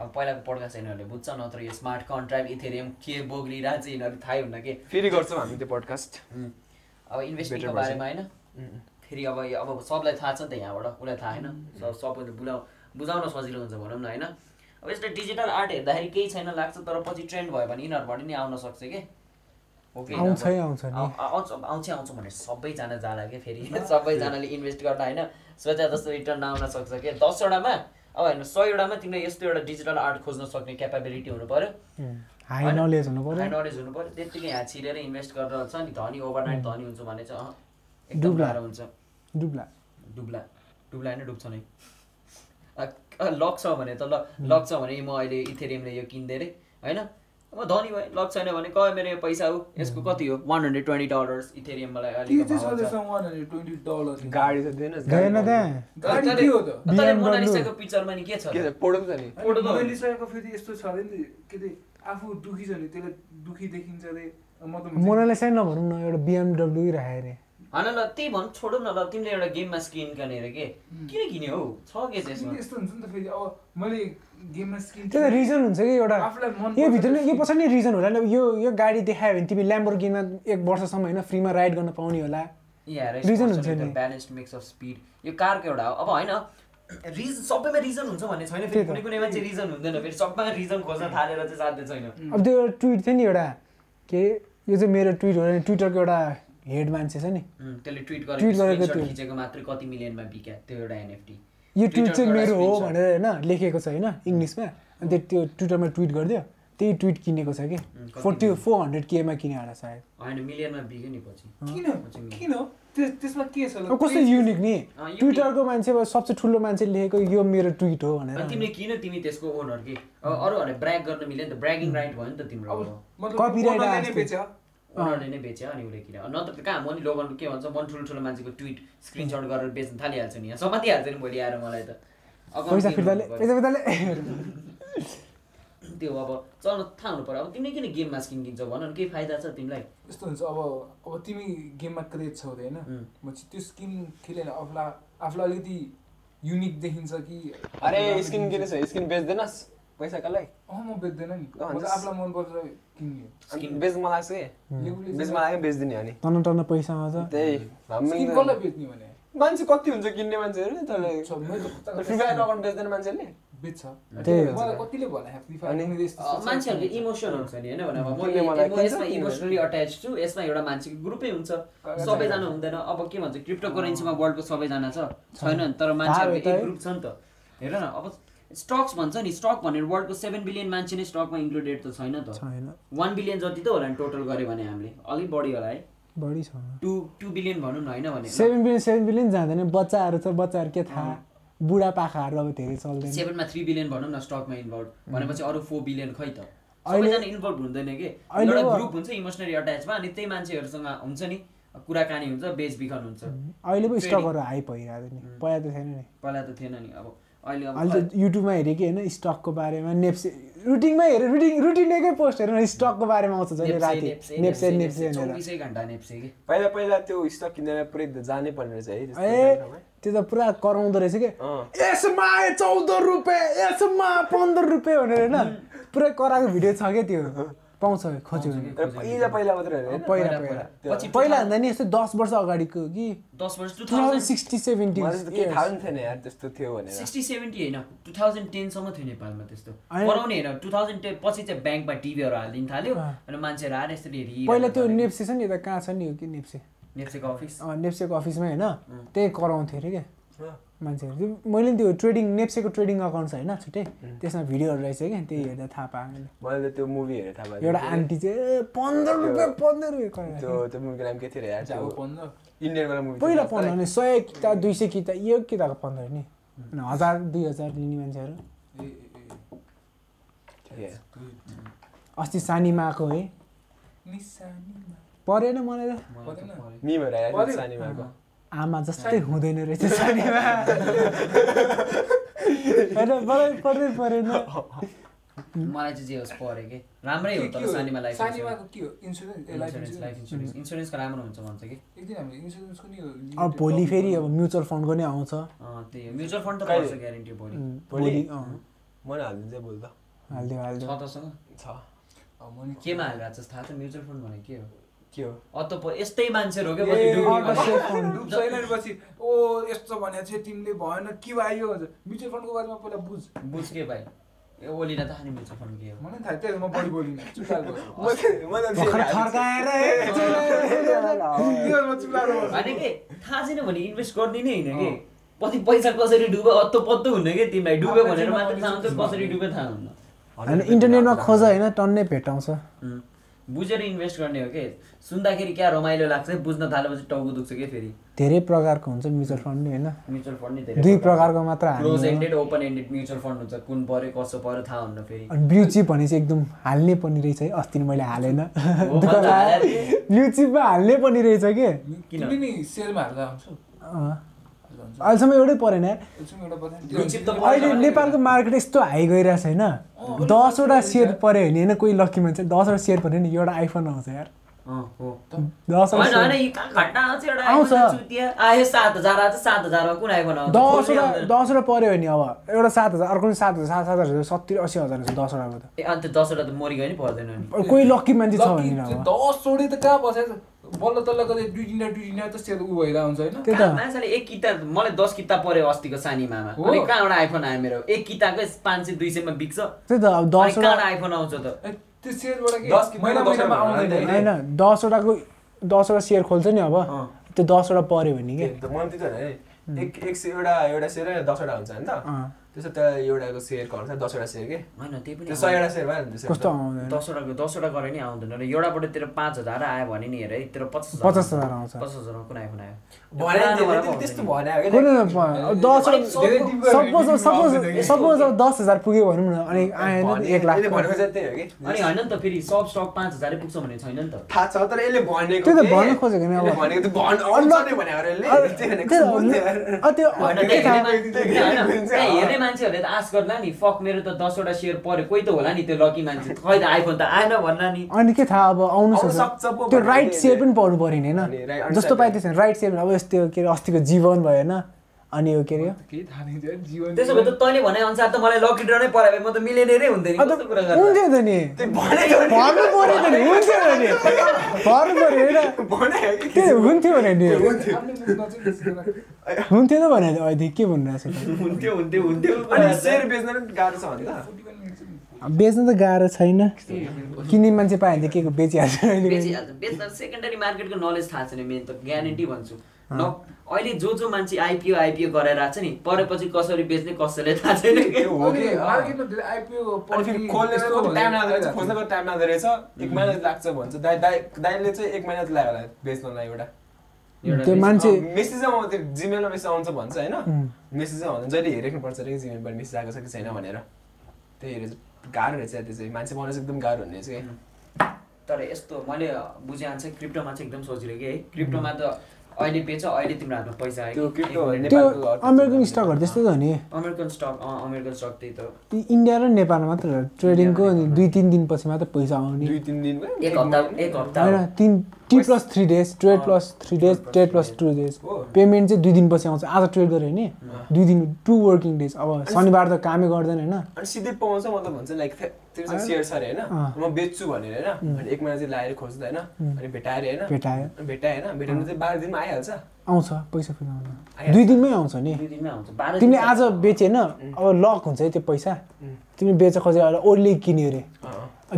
अब पहिलाको पड्कास्ट यिनीहरूले बुझ्छ नत्र यो स्मार्ट कन्ट्र्याक्ट इथेरियम के बोग्लिरहेको छ यिनीहरू थाहै हुन्न कि? फेरि गर्छौँ हामी त्यो पडकास्ट अब इन्भेस्टमेन्टको बारेमा होइन? फेरि अब अब सबलाई थाहा छ नि त यहाँबाट। उसलाई थाहा होइन। सब सबैले बुझाउ बुझाउन सजिलो हुन्छ भनौँ न होइन? अब यस्तो डिजिटल आर्ट हेर्दाखेरि केही छैन लाग्छ तर पछि ट्रेन्ड भयो भने यिनीहरूबाट नि आउन सक्छ कि? आउँछै आउँछ नि। आउ- आउँछ आउँछ आउँछ भनेर सबैजना जाला क्या फेरि? सबैजनाले इन्भेस्ट गर्दा होइन। सोचे जस्तो रिटर्न आउन सक्छ क्या दसवटामा अब होइन सयवटामा तिमीले यस्तो एउटा डिजिटल आर्ट खोज्न सक्ने क्यापेबिलिटी हुनु पऱ्यो हाई? नलेज हुनु हाई पऱ्यो नलेज हुनु पऱ्यो त्यत्तिकै यहाँ छिरेर इन्भेस्ट गरेर छ नि धनी ओभरनाइट धनी हुन्छ भने चाहिँ अँ, एकदम डुब्ला। गाह्रो हुन्छ। डुब्ला। डुब्ला। डुब्ला होइन डुब्छ नै। अ- अ, लक छ भने त ल लक छ भने म अहिले इथेरियमले यो किन्दै अरे होइन? म धनी भएँ लक छैन भने क मेरो यो पैसा हो? यसको कति हो? One hundred twenty dollars Ethereum मलाई अलिक पिक्चरमा नि के छ? त? नि। फेरि यस्तो अरे नि के अरे आफू दुखी छ भने त्यसलाई दुखी देखिन्छ अरे। म त मोनालाई चाहिँ नभनौँ न एउटा बिएमडब्ल्यू राखेर अरे। होइन ल त्यही भन् छोडौँ न ल तिमीले एउटा गेममा स्किन अरे के? किन किन्यो हौ? छ के त्यसमा? यस्तो हुन्छ नि त फेरि अब मैले गेममा स्किन त्यो त रिजन हुन्छ कि एउटा? यो भित्र यो पछाडि नै रिजन होला नि यो यो गाडी देखायो भने तिमी ल्याम्बोर्गिनीमा एक वर्षसम्म होइन फ्रीमा राइड गर्न पाउने होला। Reason हुन्छ नि। ब्यालेन्स्ड मिक्स अफ स्पिड यो कारको एउटा हो। अब होइन रिजन सबैमा रिजन हुन्छ भन्ने छैन। फेरि। कुनै कुनै मान्छे रिजन हुँदैन। फेरि सबैमा रिजन खोज्न थालेर चाहिँ साध्य छैन। अब त्यो एउटा ट्विट थियो नि एउटा के यो चाहिँ मेरो ट्विट हो। नि ट्विटरको एउटा हेड मान्छे छ नि। त्यसले ट्विट गरेको त्यो। खिचेको मात्रै कति मिलियनमा बिक्या त्यो एउटा एनएफटी यो ट्विट चाहिँ मेरो हो। भनेर होइन लेखेको छ होइन इङ्ग्लिसमा। अनि त्यो त्यो ट्विटरमा ट्विट गरिदियो त्यही ट्विट किनेको छ कि। फोर्टी? फोर हन्ड्रेड केमा किने होला सायद। होइन मिलियनमा बिक्यो नि पछि। किन। किन? त्यस- त्यसमा के छ कस्तो युनिक नि। ट्विटरको मान्छे सबसे ठुलो मान्छे लेखेको यो मेरो ट्विट हो अनि भनेर तिमीले किन तिमी त्यसको ओनर कि? अब अरू भने ब्र्याग गर्न मिल्यो नि त। ब्र्यागिङ राइट भयो नि त तिम्रो अब ओनरले नै बेच्यो अनि उसले किन नत्र कहाँ म नि लोगन के भन्छ मन ठुलो ठुलो मान्छेको ट्विट स्क्रिनसट गरेर बेच्न थालिहाल्छ नि। यहाँ समातिहाल्छ नि भोलि आएर मलाई त। त्यो अब चल्न थाहा हुनु पऱ्यो अब तिमीले किन गेममा स्किन किन्छौ भन न केही फाइदा छ तिमीलाई? यस्तो हुन्छ अब अब तिमी गेममा क्रेज छौ अरे होइन. म चाहिँ त्यो स्किन खेलेन आफूलाई आफूलाई अलिकति युनिक देखिन्छ कि अरे स्किन किनेछ स्किन बेच्दैनस्। पैसा कसलाई? अँ म बेच्दैन नि। चाहिँ आफूलाई मनपर्छ किन्ने अनि कि? लेबुले बेच्न मन लाग्यो बेच्दिने अनि टन्न टन्न पैसा आउँछ त्यही कसलाई बेच्ने भने? मान्छे कति हुन्छ किन्ने मान्छेहरू नि तँलाई छ, मैले त कता कता फ्री फायर अकाउन्ट बेच्दैन मान्छेले बेच्छ। मलाई कतिले मान्छेहरूको इमोसन हुन्छ नि होइन म मलाई यसमा इमोसनली अट्याच छु यसमा एउटा मान्छेको ग्रुपै हुन्छ। सबैजना हुँदैन। अब के भन्छ क्रिप्टो करेन्सीमा वर्ल्डको सबैजना छ। छैन तर मान्छेहरूको एक। ग्रुप छ नि त। हेर न अब स्टक्स भन्छ नि स्टक भनेर वर्ल्डको सेभेन बिलियन मान्छे नै स्टकमा इन्क्लुडेड त छैन त। छैन। वान बिलियन जति त होला नि टोटल गऱ्यो भने हामीले। अलिक बढी होला है। बढी छ। टु टु बिलियन भनौँ न होइन भने। सेभेन बिलियन सेभेन बिलियन जाँदैन। बच्चाहरू छ बच्चाहरू के थाहा बुढापाकाहरू अब धेरै चल्दैन। सेभेनमा थ्री बिलियन भनौँ न स्टकमा इन्भल्भ भनेपछि अरू फोर बिलियन खै त। सबैजना इन्भल्भ हुँदैन कि? एउटा ग्रुप हुन्छ इमोसनली अट्याचमा अनि त्यही मान्छेहरूसँग हुन्छ नि कुराकानी हुन्छ बेचबिखन हुन्छ। अहिले Trading. स्टकहरू हाई भइरहेको नि। पहिला त छैन नि। पहिला त थिएन नि। अब अहिले त युट्युबमा हेरेँ कि होइन स्टकको बारेमा नेप्से रुटिनमा हेरेँ रुटिन रुटिनेकै पोस्ट हेरेर स्टकको बारेमा आउँछ जहिले नेप्से, राति। नेप्से, नेप्से घन्टा नेप्से कि? पहिला पहिला त्यो स्टक किनेर पुरै जानै पर्ने रहेछ है त्यस्तो ए। त्यो त पुरा कराउँदो रहेछ कि। यसमा चौध रुपियाँ यसमा पन्ध्र रुपियाँ भनेर होइन। पुरै कराएको भिडियो छ क्या त्यो? पाउँछ खोज्यो। पहिला पहिला मात्रै होइन। होइन? पहिला पहिला, पहिला। पहिला। पछि पहिला भन्दा नि यस्तै दस वर्ष अगाडिको कि? दस वर्ष two two thousand thousand sixty seventy मलाई त केही थाहा पनि थिएन यार त्यस्तो थियो भनेर। सिक्सटी सेभेन्टी होइन टु थाउजन्ड टेनसम्म थियो नेपालमा त्यस्तो। होइन। कराउने होइन टु थाउजन्ड टेन पछि चाहिँ ब्याङ्कमा टिभीहरू हालिदिनु थाल्यो। अनि मान्छेहरू आएर यसरी पहिला त्यो नेप्से छ नि यता कहाँ छ नि हो कि नेप्से? नेप्सेको अफिस। अँ, नेप्सेको अफिसमा होइन? त्यही कराउँथ्यो अरे क्या। मान्छेहरू त्यो मैले नि त्यो ट्रेडिङ नेप्सेको ट्रेडिङ अकाउन्ट छ होइन छुट्टै। त्यसमा भिडियोहरू रहेछ क्या त्यही हेर्दा थाहा पाएँ मैले। त्यो मुभी हेरेर थाहा भयो एउटा आन्टी चाहिँ पन्ध्र रुपियाँ पन्ध्र रुपियाँ त्यो त्यो मुभीको नाम के थियो पन्ध्र। इन्डियनवाला मुभी पहिला पन्ध्र भने सय किता दुई सय किता यो किताको पन्ध्र नि। हजार दुई हजार लिने मान्छेहरू। ए ए, ए। अस्ति सानीमाको है। निशानीमा परेन मलाई त। आमा जस्तै हुँदैन रहेछ सानीमा होइन मलाई पर्दै परेन मलाई चाहिँ जे होस् पऱ्यो कि राम्रै हो तर सानीमा लाइफ सानीमाको के हो insurance life insurance life insurance insurance इन्सुरेन्सको राम्रो हुन्छ भन्छ कि एकदिन हाम्रो इन्सुरेन्सको नि अब भोलि फेरि अब म्युचुअल फन्डको नै आउँछ अँ, त्यही हो म्युचुअल फन्ड त? पर्छ ग्यारेन्टी भोलि भोलि? भोलि मलाई हालिदिन्छ बोल त हालिदियो छ हालिदियो तसँग छ केमा हालिरहेको छ थाहा छ म्युचुअल फन्ड भनेको के हो अत यस्तै मान्छेहरू पछि ओ यस्तो भने चाहिँ तिमीले भएन के भयो म्युचुअल फन्डको बारेमा पहिला बुझ। बुझ के भाइ? ए ओलीलाई थाहा नि म्युचुअल फन्ड के हो? मलाई पनि थाहा त्यही भएर म बढी बोलिनँ चुपचाप बस्छु। भर्खर थर्काएर त्यो म चुपचाप बस्छु? होइन कि थाहा छैन भने इन्भेस्ट गरिदिने होइन कि? पछि पैसा कसरी डुब्यो अत्तो पत्तो हुन्न कि तिमीलाई? डुब्यो भनेर मात्र थाहा हुन्छ कसरी डुब्यो थाहा हुन्न। होइन इन्टरनेटमा खोज होइन टन्नै भेटाउँछ। बुझेर इन्भेस्ट गर्ने हो कि? सुन्दाखेरि क्या रमाइलो लाग्छ बुझ्न थालेपछि टाउको दुख्छ कि फेरि? धेरै प्रकारको हुन्छ म्युचुअल फन्ड नि होइन? म्युचुअल फन्ड नि धेरै दुई प्रकारको। मात्र close. Ended open ended mutual fund हुन्छ। कुन पऱ्यो कसो पऱ्यो थाहा हुन्न फेरि। अनि ब्लु चिप भने चाहिँ एकदम हाल्ने पनि रहेछ है। अस्ति मैले हालेन। ब्लु चिपमा हाल्ने पनि रहेछ कि? किन? सेयरमा हाल्दा हुन्छौ। अँ। अहिलेसम्म एउटै परेन। त अहिले नेपालको मार्केट यस्तो हाई गइरहेको छ होइन दसवटा सेयर पऱ्यो भने होइन कोही लक्की मान्छे दसवटा सेयर पऱ्यो नि एउटा आइफोन आउँछ यार। अँ, हो। दसवटा कहाँ छ दसवटा। दसवटा पऱ्यो भने अब एउटा सात हजार अर्को पनि सात हजार सात सात हजार सत्तरी अस्सी हजार हुन्छ दसवटाको त। दसवटा त मरिगयो नि पर्दैन कोही लक्की मान्छे छ लक्की भने दस बल्ल तल्ल कतै दुई तिनवटा दुई तिनवटा त सेल उ भइरहेको हुन्छ होइन? त्यही कहाँ त मान्छेले एक किता मलाई दस किता पऱ्यो अस्तिको सानीमामा। हो। अनि कहाँबाट आइफोन आयो मेरो? एक किताकै पाँच सय दुई सयमा बिक्छ। त्यही त अब कहाँबाट दसवटा आइफोन आउँछ त? त्यो दस दस होइन? दसवटाको दसवटा सेयर खोल्छ नि अब। त्यो दसवटा पऱ्यो भने के? एक एक एउटा एउटा सेयर दसवटा हुन्छ नि त। त्यसो त एउटाको सेयरको अनुसार दसवटा सेयर के? होइन त्यही पनि त्यो सयवटा सेयर भयो नि त्यसरी कस्तो। आउँदैन? दसवटाको दसवटा गरे नि आउँदैन। र एउटाबाट तेरो पाँच हजार आयो भने नि हेर है तेरो पचास पचास हजार आउँछ। पचास हजारमा कुन आइफोन आयो त्यस्तो कुन दसवटा अलिक सपोज सपोज सपोज अब दस हजार पुग्यो भनौँ न अनि आएन एक लाख। यसले भनेको चाहिँ त्यही हो कि। अनि होइन नि त फेरि सब स्टक पाँच हजारै पुग्छ भन्ने छैन नि त। थाहा छ तर यसले भनेको त्यही त? भन्न खोजेको नि अब। भनेको त भन् आउँछ नै भने अरे यसले। अँ, त्यही भनेको त्यही त बुझ्ने हो। अरे। अँ, त्यो होइन, मान्छेहरूले त आश गर्ला नि फक मेरो त दसवटा सेयर पऱ्यो कोही त होला नि त्यो लकी मान्छे? खै त आइफोन त आएन भन्ला नि। अनि के थाहा अब आउनु सक्छ। त्यो राइट सेयर पनि पाउनु पऱ्यो नि होइन? right- जस्तो त्यसो राइट सेयर अब यस्तो के अरे अस्तिको जीवन भयो होइन अनि यो के अरे त्यसो भए त तैँले भने अनुसार त मलाई लकी ड्र नै परायो भने म त मिलेनियरै हुन्थेँ नि। अन्त कस्तो कुरा गर्दा? हुन्थ्यो त नि। भन्नु पऱ्यो त नि हुन्थ्यो नि। भन्नु पऱ्यो होइन कि? त्यो हुन्थ्यो भने नि। हुन्थ्यो। त भने अहिले के भनिरहेको छ? त? हुन्थ्यो हुन्थ्यो हुन्थ्यो सेयर बेच्न गाह्रो छ भने बेच्न त गाह्रो छैन। किन्ने मान्छे पायो भने त के को बेचिहाल्छ? अहिले बेचिहाल्छ। बेच्न सेकेन्डरी मार्केटको नलेज थाहा छैन मेन त। ग्यारेन्टी भन्छु। न अहिले जो जो मान्छे आइपिओ आइपिओ गरेर आएको छ नि परेपछि कसरी बेच्ने कसैले थाहा छैन। खोज्नको टाइम लाग्दो रहेछ? एक महिना लाग्छ भन्छ। दाइ दाइ दाइले चाहिँ एक महिना लाग्यो होला बेच्नलाई एउटा। त्यो मान्छे मेसेज आउँछ जिमेलमा मेसेज आउँछ भन्छ होइन. मेसेज आउँदा जहिले हेरेख्नुपर्छ अरे जिमेलबाट मेसेज आएको छ कि छैन भनेर। त्यही हेरेर चाहिँ गाह्रो रहेछ त्यो चाहिँ। मान्छे बनाउनु चाहिँ एकदम गाह्रो हुने रहेछ कि। तर यस्तो मैले बुझे अनुसार क्रिप्टोमा चाहिँ एकदम सोचिरहेको कि है। क्रिप्टोमा त अहिले बेच अहिले तिम्रो हातमा पैसा आयो त्यो अमेरिकन स्टकहरू त्यस्तै त हो नि। अमेरिकन स्टक अँ अमेरिकन स्टक त्यही त। इन्डिया र नेपाल मात्र। ट्रेडिङको अनि दुई तिन दिनपछि मात्र पैसा आउने। दुई तिन दिनमै एक हप्ता एक हप्ता। होइन तिन T plus three days trade plus three days trade plus two days. Payment चाहिँ दुई दिनपछि आउँछ। आज ट्रेड गऱ्यो भने दुई दिन टु वर्किङ डेज। अब शनिबार त कामै गर्दैन होइन। अनि सिधै पाउँछ मतलब भन्छ लाइक सेयर छ अरे होइन। म बेच्छु भनेर होइन? अनि एक महिना चाहिँ लाएर खोज्दा होइन? अनि भेटाएर होइन? भेटायो भेटायो होइन? भेटाउनु चाहिँ बाह्र दिनमा आइहाल्छ। आउँछ पैसा फेरि आउँछ। दुई दिनमै आउँछ नि? दुई दिनमै आउँछ। बाह्र तिमीले आज बेचेन अब लक हुन्छ है त्यो पैसा। तिमीले बेच खोजेर ओर्ली किन्यो अरे।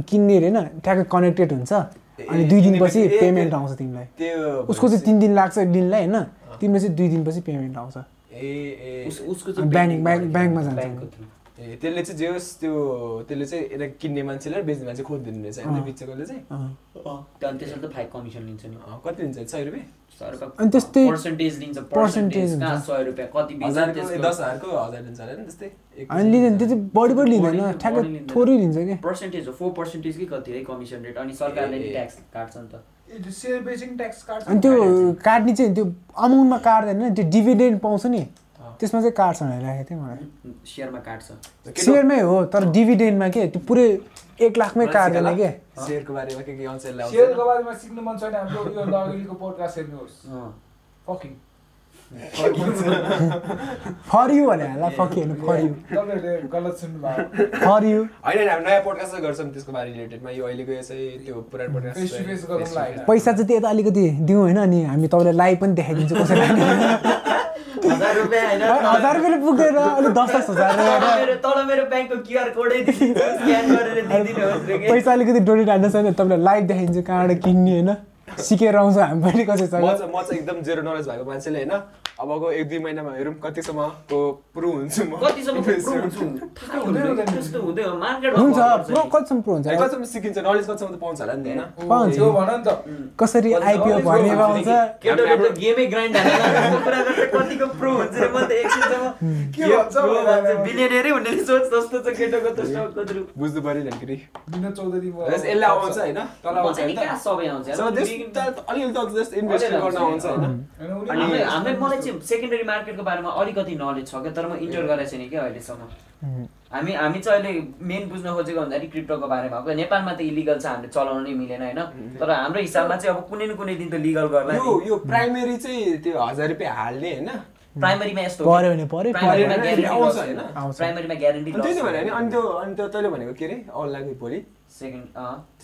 किन्ने अरे होइन? ट्याक्कै कनेक्टेड हुन्छ। अनि दुई दिनपछि पेमेन्ट आउँछ तिमीलाई। उसको चाहिँ तिन दिन लाग्छ दिनलाई होइन? तिमीले चाहिँ दुई दिनपछि पेमेन्ट आउँछ। ए ए ब्याङ्क- ब्याङ्क- ब्याङ्कमा जान्छ। ए त्यसले चाहिँ जे होस् त्यो त्यसले चाहिँ यसलाई किन्ने मान्छेलाई र बेच्ने मान्छे खोजिदिनु रहेछ। होइन। बेचेकोले चाहिँ। अँ। त्यहाँदेखि त्यसरी त फाइभ कमिसन लिन्छ नि। अँ, कति लिन्छ? सय रुपियाँ? अनि त्यस्तै पर्सेन्टेज लिन्छ पर्सेन्टेज सय रुपियाँ कति दस हजारको हजार लिन्छ होला नि त्यस्तै। अनि लिँदैन त्यो चाहिँ बढी बढी लिँदैन। ठ्याक्कै। थोरै लिन्छ कि? पर्सेन्टेज हो फोर पर्सेन्टेज कि कति है कमिसन रेट? अनि सरकारले। ट्याक्स काट्छ नि त। सेयर बेचिङ ट्याक्स काट्छ अनि त्यो काट्ने चाहिँ त्यो अमाउन्टमा काट्दैन त्यो डिभिडेन्ड पाउँछ नि। त्यसमा चाहिँ काट्छ भनेर राखेको थिएँ मलाई। सेयरमा काट्छ सेयरमै हो तर डिभिडेन्डमा के त्यो पुरै एक लाखमै काट्दैन? के? सेयरको बारेमा के के सेयरको बारेमा सिक्नु मन छ भने हाम्रो योभन्दा अगाडिको पोडकास्ट हेर्नुहोस्। फकिङ फर यु भने होला फकिएन फर यु तपाईँहरूले गलत सुन्नुभयो। फर यु होइन हामी नयाँ पोडकास्ट गर्छौँ त्यसको बारे रिलेटेडमा यो अहिलेको यो चाहिँ त्यो पुरानो पोडकास्ट। पैसा चाहिँ त्यही त अलिकति दिउँ होइन अनि हामी तपाईँलाई लाइभ पनि देखाइदिन्छौँ कसरी हजार रुपियाँ होइन हजार रुपियाँले पुग्दैन अलिक दस दस हजार तल मेरो ब्याङ्कको क्युआर कोडै स्क्यान गरेर दिइदिनुहोस्। पैसा अलिकति डोनेट हाल्नु छ भने तपाईँलाई लाइभ देखाइदिन्छु कहाँबाट किन्ने होइन सिकेर आउँछ हामी पनि कसै म छ चाहिँ म चाहिँ एकदम जेरो नलेज भएको मान्छेले होइन अबको एक दुई महिनामा हेरौँ कतिसम्मको प्रो हुन्छु म कतिसम्म प्रो हुन्छु थाहा हुँदैन कि त्यस्तो हुँदै हो मार्केट हुन्छ प्रो कतिसम्म प्रो हुन्छ कतिसम्म सिकिन्छ नलेज कतिसम्म त पाउँछ होला नि त होइन पाउँछ त्यो भन नि त कसरी आइपिओ भर्ने पाउँछ केटोले त गेमै ग्राइन्ड कतिको प्रो हुन्छ म त एकछिनसम्म के भन्छ। बिलियनरै हुने सोच जस्तो छ केटोको त स्टकको थ्रु बुझ्नु पऱ्यो नि फेरि विनोद चौधरी यसले आउँछ होइन तल आउँछ सबै आउँछ अलिअलि त जस्ट इन्भेस्ट गर्न आउँछ, उनी- अनि- मलाई चाहिँ सेकेन्डरी मार्केटको बारेमा अलिकति नलेज छ क्या तर म इन्टर गरेको छैन क्या अहिलेसम्म। हामी हामी चाहिँ अहिले मेन बुझ्न खोजेको भन्दाखेरि क्रिप्टोको बारेमा हो। नेपालमा त इलिगल छ हामीले चलाउनु नै मिलेन होइन? तर हाम्रो हिसाबमा चाहिँ अब कुनै न कुनै दिन त लिगल गर्ला यो प्राइमेरी चाहिँ त्यो हजार रुपियाँ हाल्ने होइन? प्राइमरीमा यस्तो हो पऱ्यो भने पऱ्यो प्राइमरीमा। ग्यारेन्टी आउँछ? आउँछ। प्राइमरीमा ग्यारेन्टी त्यही त भने नि अनि त्यो अनि त्यो तैँले भनेको के अरे अनलाइन भोलि। सेकेन्ड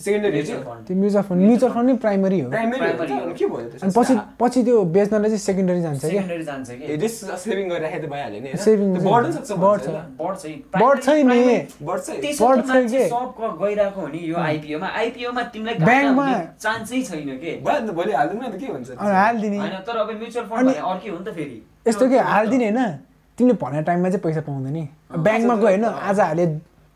सेकेन्डरी म्युचुअल चाहिँ? फन्ड त्यो म्युचुअल फन्ड म्युचुअल फन्ड नै प्राइमरी हो। के भयो अनि पछि पछि त्यो बेच्नलाई चाहिँ सेकेन्डरी जान्छ क्या। सेकेन्डरी जान्छ कि? ए जस्ट सेभिङ गरेर राखे त भइहाल्यो नि त्यो बढ्न सक्छ बढ्छ। भन्छ? बढ्छ। बढ्छ नि। बढ्छ बढ्छ के? सब क- गइरहेको हो नि यो आइपिओमा आइपिओमा तिमीलाई ब्याङ्कमा- चान्सै छैन के? भयो नि त भोलि हालिदिनु न त के हालिदिने। होइन तर अब म्युचुअल फन्ड भने अर्कै हो नि त फेरि। यस्तो के हालिदिने होइन? तिमीले भनेको टाइममा चाहिँ पैसा पाउँदैन नि। ब्याङ्कमा गयो होइन आज हाले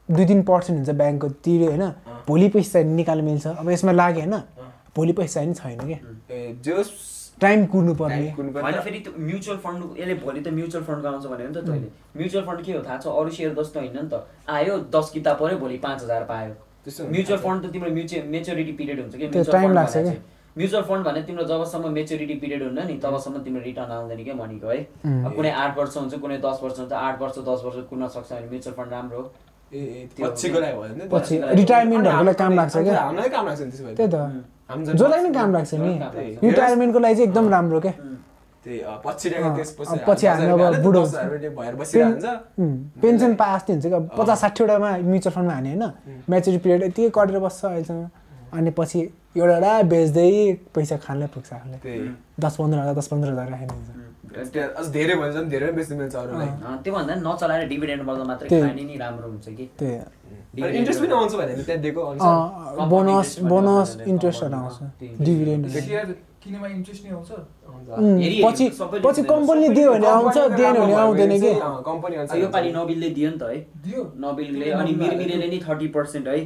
दुई तिन पर्सेन्ट हुन्छ ब्याङ्कको तिर्यो होइन। भोलि पैसा निकाल्नु मिल्छ। अब यसमा लाग्यो होइन भोलि पैसा नि छैन कि? टाइम कुर्नु पर्ने टाइम। होइन फेरि त्यो म्युचुअल फन्ड यसले भोलि त म्युचुअल फन्ड आउँछ भन्यो नि त तैँले। म्युचुअल फन्ड के हो? थाहा छ अरू सेयर जस्तो होइन नि त। आयो दस किताब पऱ्यो भोलि पाँच हजार पायो। म्युचुअल फन्ड त तिम्रो म्युचुअल मेच्योरिटी पिरियड हुन्छ कि? फन्ड लाग्छ भने। म्युचुअल फन्ड भने तिम्रो जबसम्म मेच्योरिटी पिरियड हुन्न नि तबसम्म तिम्रो रिटर्न आउँदैन क्या मनीको है। अब कुनै आठ वर्ष हुन्छ कुनै दस वर्ष हुन्छ आठ वर्ष दस वर्ष कुर्न सक्छ भने म्युचुअल फन्ड राम्रो हो। नि लागि काम लाग्छ क्या। हामीलाई काम लाग्छ नि त्यसो भए त्यही त। जसलाई पनि काम लाग्छ नि। रिटायरमेन्टको लागि चाहिँ एकदम राम्रो क्या। पछि त्यसपछि अब बुढो पेन्सन पाए जस्तै हुन्छ कि अब पचास साठीवटामा म्युचुअल फन्डमा हाने होइन। म्याचुरिटी पिरियड यतिकै कटेर बस्छ अहिलेसम्म। अनि पछि एउटा एउटा बेच्दै पैसा खानलाई पुग्छ आफूले दस पन्ध्र हजार दस पन्ध्र हजार राखेर हुन्छ त्यो अझ धेरै भयो भने झन् धेरै बेच्नु मिल्छ अरूलाई अँ, त्योभन्दा नि नचलाएर डिभिडेन्ड बदल मात्रै त्यही। खाने नि राम्रो हुन्छ कि। त्यही। इन्ट्रेस्ट पनि आउँछ भने त्यहाँ दिएको अनुसार अँ, बोनस बोनस इन्ट्रेस्टहरू आउँछ। डिभिडेन्ड सेयर किनेमा इन्ट्रेस्ट नै आउँछ। पछि पछि। कम्पनीले दियो भने आउँछ दिएन भने आउँदैन कि? कम्पनी अब यो पालि नबिलले दियो नि त है। दियो। नबिलले अनि मिरमिरेले नि थर्टी पर्सेन्ट है।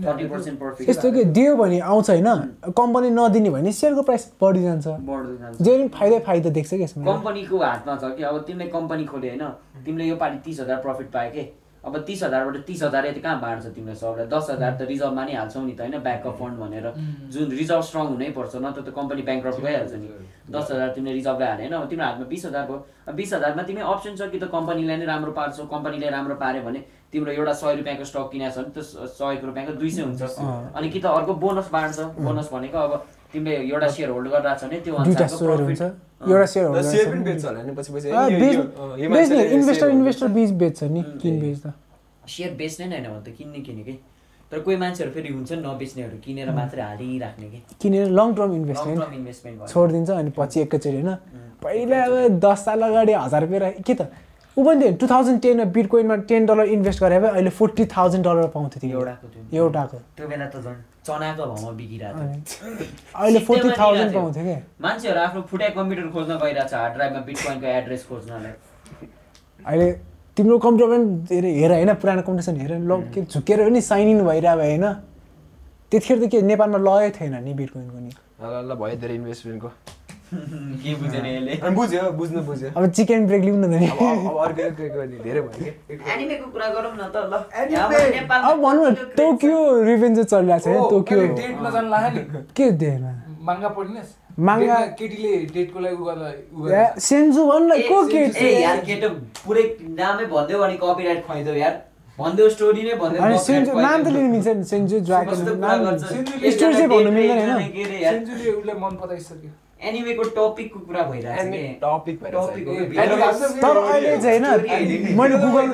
थर्टी पर्सेन्ट प्रफिट यस्तो कि? दियो भने आउँछ होइन। कम्पनी नदिने भने सेयरको प्राइस बढी जान्छ। बढ्दै जान्छ। जे पनि फाइदा फाइदा देख्छ कि यसमा? कम्पनीको हातमा छ कि अब तिमीले कम्पनी खोल्यो होइन। तिमीले यो पालि तिस हजार प्रफिट पायो कि? अब तिस हजारबाट तिस हजार यति कहाँ बाँड्छ तिमीलाई सबलाई दस हजार त रिजर्भमा नि हाल्छौ नि त होइन? ब्याकअप फन्ड भनेर। जुन रिजर्भ स्ट्रङ हुनैपर्छ नत्र त कम्पनी ब्याङ्क गइहाल्छ नि। दस हजार तिमीले रिजर्भलाई हाले होइन? अब तिम्रो हातमा बिस हजार भयो अब बिस हजारमा तिमी अप्सन छ कि त कम्पनीलाई नै राम्रो पार्छौ? कम्पनीले राम्रो पार्यो भने तिम्रो एउटा सय रुपियाँको स्टक किनेको छ भने त्यो सयको रुपियाँको दुई सय हुन्छ। अनि कि त अर्को बोनस बाँड्छ? बोनस भनेको अब तिमीले एउटा सेयर होल्ड गरिरहेको छ भने त्यो दुईवटा अनुसारको सेयर profit- हुन्छ। एउटा सेयर र हुन्छ सेयर पनि बेच्छ होला नि पछि पछि अँ, यो- बेच- यो- अँ, यो बेच्ने मान्छेले इन्भेस्टर सेयर इन्भेस्टर बिच बेच्छ नि किन बेच त सेयर बेच्ने नै होइन भने त किन्ने किने कि? तर कोही मान्छेहरू फेरि हुन्छ नि नबेच्नेहरू किनेर मात्रै हालिराख्ने कि? किनेर long term long investment term investment छोडिदिन्छ अनि पछि एकैचोटि होइन। पहिला अब दस साल अगाडि हजार रुपियाँ राख- के त? ऊ पनि टु थाउजन्ड टेनमा बिटकोइनमा टेन डलर इन्भेस्ट गरे भए अहिले फोर्टी थाउजन्ड डलर पाउँथ्यो एउटाको त्यो। एउटाको। त्यो बेला त झन् चनाको भाउमा बिगिरहेको थियो। अहिले फोर्टी थाउजन्ड पाउँथ्यो क्या मान्छेहरू आफ्नो फुटाइ कम्प्युटर खोज्न गइरहेको छ हार्ड ड्राइभमा बिटकोइनको एड्रेस खोज्नलाई। अहिले तिम्रो कम्प्युटर पनि धेरै हेर होइन? पुरानो कम्पिटिसन हेर ल के झुकेर पनि साइन इन भइरहेको भए होइन? त्यतिखेर त के नेपालमा लगै थिएन नि बिटकोइनको नि ल ल भयो धेरै इन्भेस्टमेन्टको के बुझेन यसले बुझ्यो बुझ्नु बुझ्यो अब चिकन ब्रेक लिउँ न त अब अर्को धेरै भयो कि एनिमेको कुरा गरौँ न त ल अब टोकियो रिभेन्ज चलिरहेको छ टोकियो डेटमा जानु लाग्यो नि के देख्न माङ्गा पढिनस् माङ्गा- डेटमा केटीले डेटको लागि उ गर्दा उ ए, गर्दा सेन्जु भन् न को के ए यार केटो पुरै नामै भनिदेऊ अनि कपिराइट खुवाइदेऊ यार भनिदेऊ स्टोरी नै भनिदेऊ अनि copyright सेन्जु नाम त खुवाइदेऊ। लिनु मिल्छ नि सेन्जु ड्रागन कस्तो कुरा नाम गर्छ? सेन्जुले स्टोरी चाहिँ भन्नु मिल्दैन सेन्जुले उसलाई मन एनिमेको टपिकको कुरा भइरहेको तर अहिले चाहिँ होइन मैले गुगल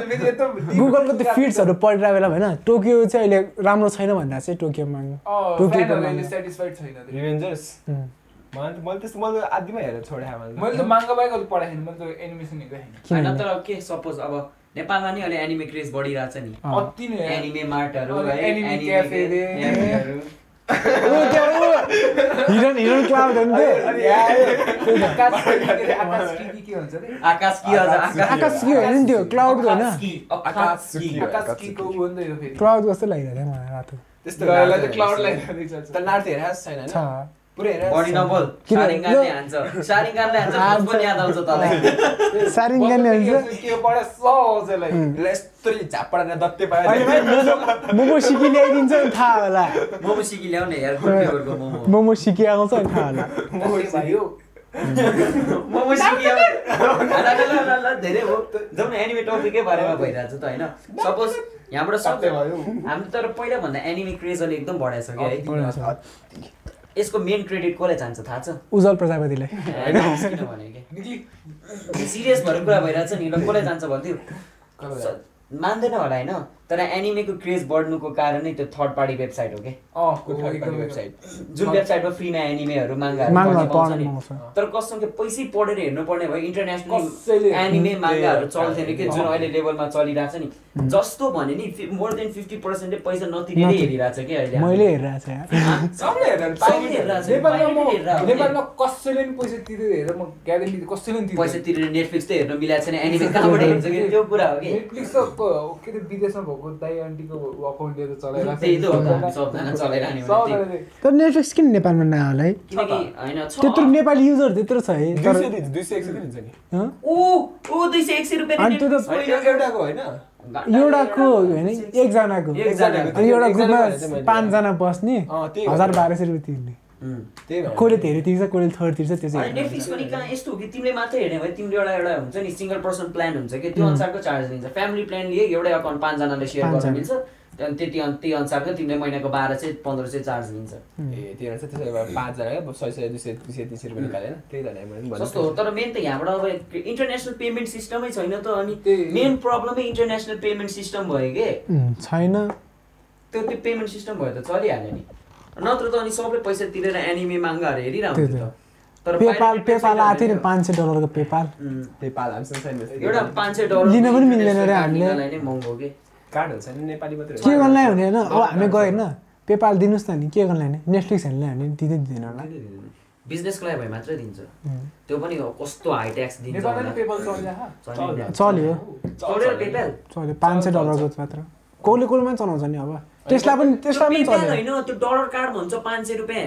गुगलको त्यो फिड्सहरू पढिरहेको बेला होइन टोकियो चाहिँ अहिले राम्रो छैन भनेर चाहिँ टोकियो माग्नु टोकियोको माग्नु सेटिस्फाइड छैन त्यो। रिभेन्जर्स उम्. मलाई त मैले त्यस्तो मैले त आदिमा हेरेर छोडेँ मैले मैले त माङ्गा बाहेक अलिक पढाएको छैन मैले त एनिमेसन हेरेको छैन होइन तर के सपोज अब नेपालमा नि अहिले एनिमे क्रेज बढिरहेछ नि। अति। एनिमे मार्टहरू। क्याफेहरू। हिरन हिरन क्लाउड हो नि त्यो। आकाश के होइन नि? त्यो क्लाउडको होइन। क्लाउड जस्तो लागिरहेको थियो मलाई रातो। त्यस्तो ल, ल, त क्लाउडलाई हेर्दैछ। त नार्थ हेरेको छैन छ। होइन पुरै हेरेको बढी नबोल। किन- सारिङ्गाले यो- हान्छ। सारिङ्गाले हान्छ भोज पनि याद आउँछ तँलाई सारिङ्गन हुन्छ के पढा सहज यसलाई। ल यस्तो झापडा दत्ते पायो मोमो सिकी ल्याइदिन्छ नि थाहा होला मोमो सिकी ल्याउने मोमो सिकी आउँछ नि थाहा होला? मोमो धेरै हो जाउँ न एनिमे टपिकै बारेमा भइरहेको छ त होइन सपोज यहाँबाट सब भयो? हामी तर पहिलाभन्दा एनिमे क्रेज अहिले एकदम बढाएको छ कि है। यसको मेन क्रेडिट कसलाई जान्छ? थाहा छ? उज्जवल प्रजापतिलाई। सिरियस भएर कुरा भइरहेको छ नि ल कसलाई जान्छ भन्थ्यो? मान्दैन होला होइन? तर एनिमेको क्रेज बढ्नुको कारण नै त्यो थर्ड पार्टी वेबसाइट हो कि अँ, को को थर्ड एकदम पार्टी वेबसाइट जुन वेबसाइटमा फ्रीमा एनिमेहरू तर कसम के पैसै पढेर हेर्नु पर्ने भयो इन्टरनेसनल एनिमे माङ्गाहरू चल्थेन कि? जुन। अहिले लेभलमा चलिरहेको छ नि जस्तो भने नि मोर देन फिफ्टी पर्सेन्टले पैसा नतिरेरै नति- हेरिरहेको छ कि अहिले मैले हेरिरहेको। नेपालमा कसैले पनि पैसा तिरेर हेरेर म ग्यारेन्टी कसैले पनि पैसा तिरेर नेटफ्लिक्स त हेर्न मिलाएको छैन एनिमे कहाँबाट हेर्छ कि? त्यो कुरा हो कि? नेटफ्लिक्स त क- के अरे विदेशमा भएको दाइ आन्टीको अकाउन्ट लिएर चलाइरहेको छ। त्यही त हो त, हामी सबजना चलाइरहने भने त्यही। सबैले। तर नेटफ्लिक्स किन नेपालमा नआयो होला है त्यत्रो नेपाली युजर त्यत्रो छ है दुई सय एक सय नि दुई सय एक सय रुपियाँ एउटाको होइन एउटाको होइन एकजनाको एकजनाको। अनि एउटा ग्रुपमा पाँचजना बस्ने हजार हो। बाह्र सय रुपियाँ तिर्ने कसले धेरै तिर्छ कसले थर्ड तिर्छ त्यो चाहिँ नेटफ्लिक्स पनि कहाँ यस्तो हो कि तिमीले मात्रै हेर्ने भयो तिम्रो एउटा एउटा हुन्छ नि सिङ्गल पर्सन प्लान हुन्छ कि त्यो अनुसारको चार्ज लिन्छ। फ्यामिली प्लान लिए एउटै अकाउन्ट पाँचजनाले सेयर गर्न। मिल्छ त्यहाँदेखि त्यति त्यही अनुसारको तिमीले महिनाको बाह्र सय पन्ध्र सय चार्ज लिन्छ। ए त्यही भएर चाहिँ त्यसो भए पाँचजना सय सय दुई सय दुई सय तिन सय रुपियाँ निकालेन। त्यही त सस्तो हो तर मेन त यहाँबाट अब इन्टरनेसनल पेमेन्ट सिस्टमै छैन त अनि। मेन प्रब्लमै इन्टरनेसनल पेमेन्ट सिस्टम भयो कि? छैन। त्यो त्यो पेमेन्ट सिस्टम भयो त चलिहाल्यो नि। नत्र त अनि सबले पैसा तिरेर एनिमे माङ्गाहरू हेरिरहन्छ त। तर पेपाल पेपाल आएको थियो नि पाँच सय डलरको पेपाल त्यस्तो। एउटा पाँच सय डलर लिन पनि मिल्दैन रे हामीले। नै महँगो कि कार्डहरू छैन नेपाली मात्रै के गर्नलाई हुने होइन अब हामी गयो होइन पेपाल दिनुहोस् न नि के गर्नलाई नि नेटफ्लिक्स हेर्नलाई भने दिँदै दिँदैन होला बिजनेसको लागि भए मात्रै दिन्छ. त्यो पनि कस्तो हाई ट्याक्स दिन्छ। नि पेपल। चल्यो चल्यो पेपाल चल्यो पाँच सय डलरको मात्र कसले कसलेमा चलाउँछ नि अब। त्यसलाई पनि त्यसलाई पनि पेपाल होइन त्यो डलर कार्ड भन्छ पाँच सय रुपियाँ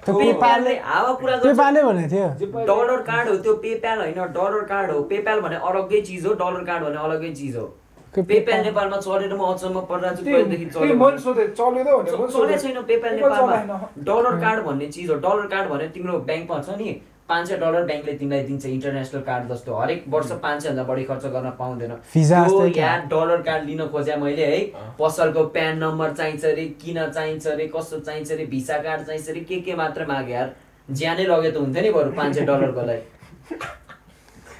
पेपालले हावा कुरा गर्छ। पेपालले भनेको थियो। डलर कार्ड हो त्यो पेपाल होइन डलर कार्ड हो। पेपाल भने अलग्गै चिज हो डलर कार्ड भने अलग्गै चिज हो। पेप्याल नेपालमा चलेर म अचम्म परिरहेको छु पहिलेदेखि चलेको सोधेँ चल्यो त भनेर मैले चलेको सोधेँ। छैन पेप्याल पेपाल नेपालमा। डलर कार्ड भन्ने चिज हो। डलर कार्ड भने तिम्रो ब्याङ्कमा छ नि। पाँच सय डलर ब्याङ्कले तिमीलाई दिन्छ इन्टरनेसनल कार्ड जस्तो। हरेक वर्ष पाँच सयभन्दा बढी खर्च गर्न पाउँदैन। त्यो। यहाँ डलर कार्ड लिन खोजेँ मैले है। पसलको प्यान नम्बर चाहिन्छ अरे किन चाहिन्छ अरे कस्तो चाहिन्छ अरे भिसा कार्ड चाहिन्छ अरे के के मात्र माग्यो यार। ज्यानै लगे त हुन्थ्यो नि बरु पाँच सय डलरको लागि।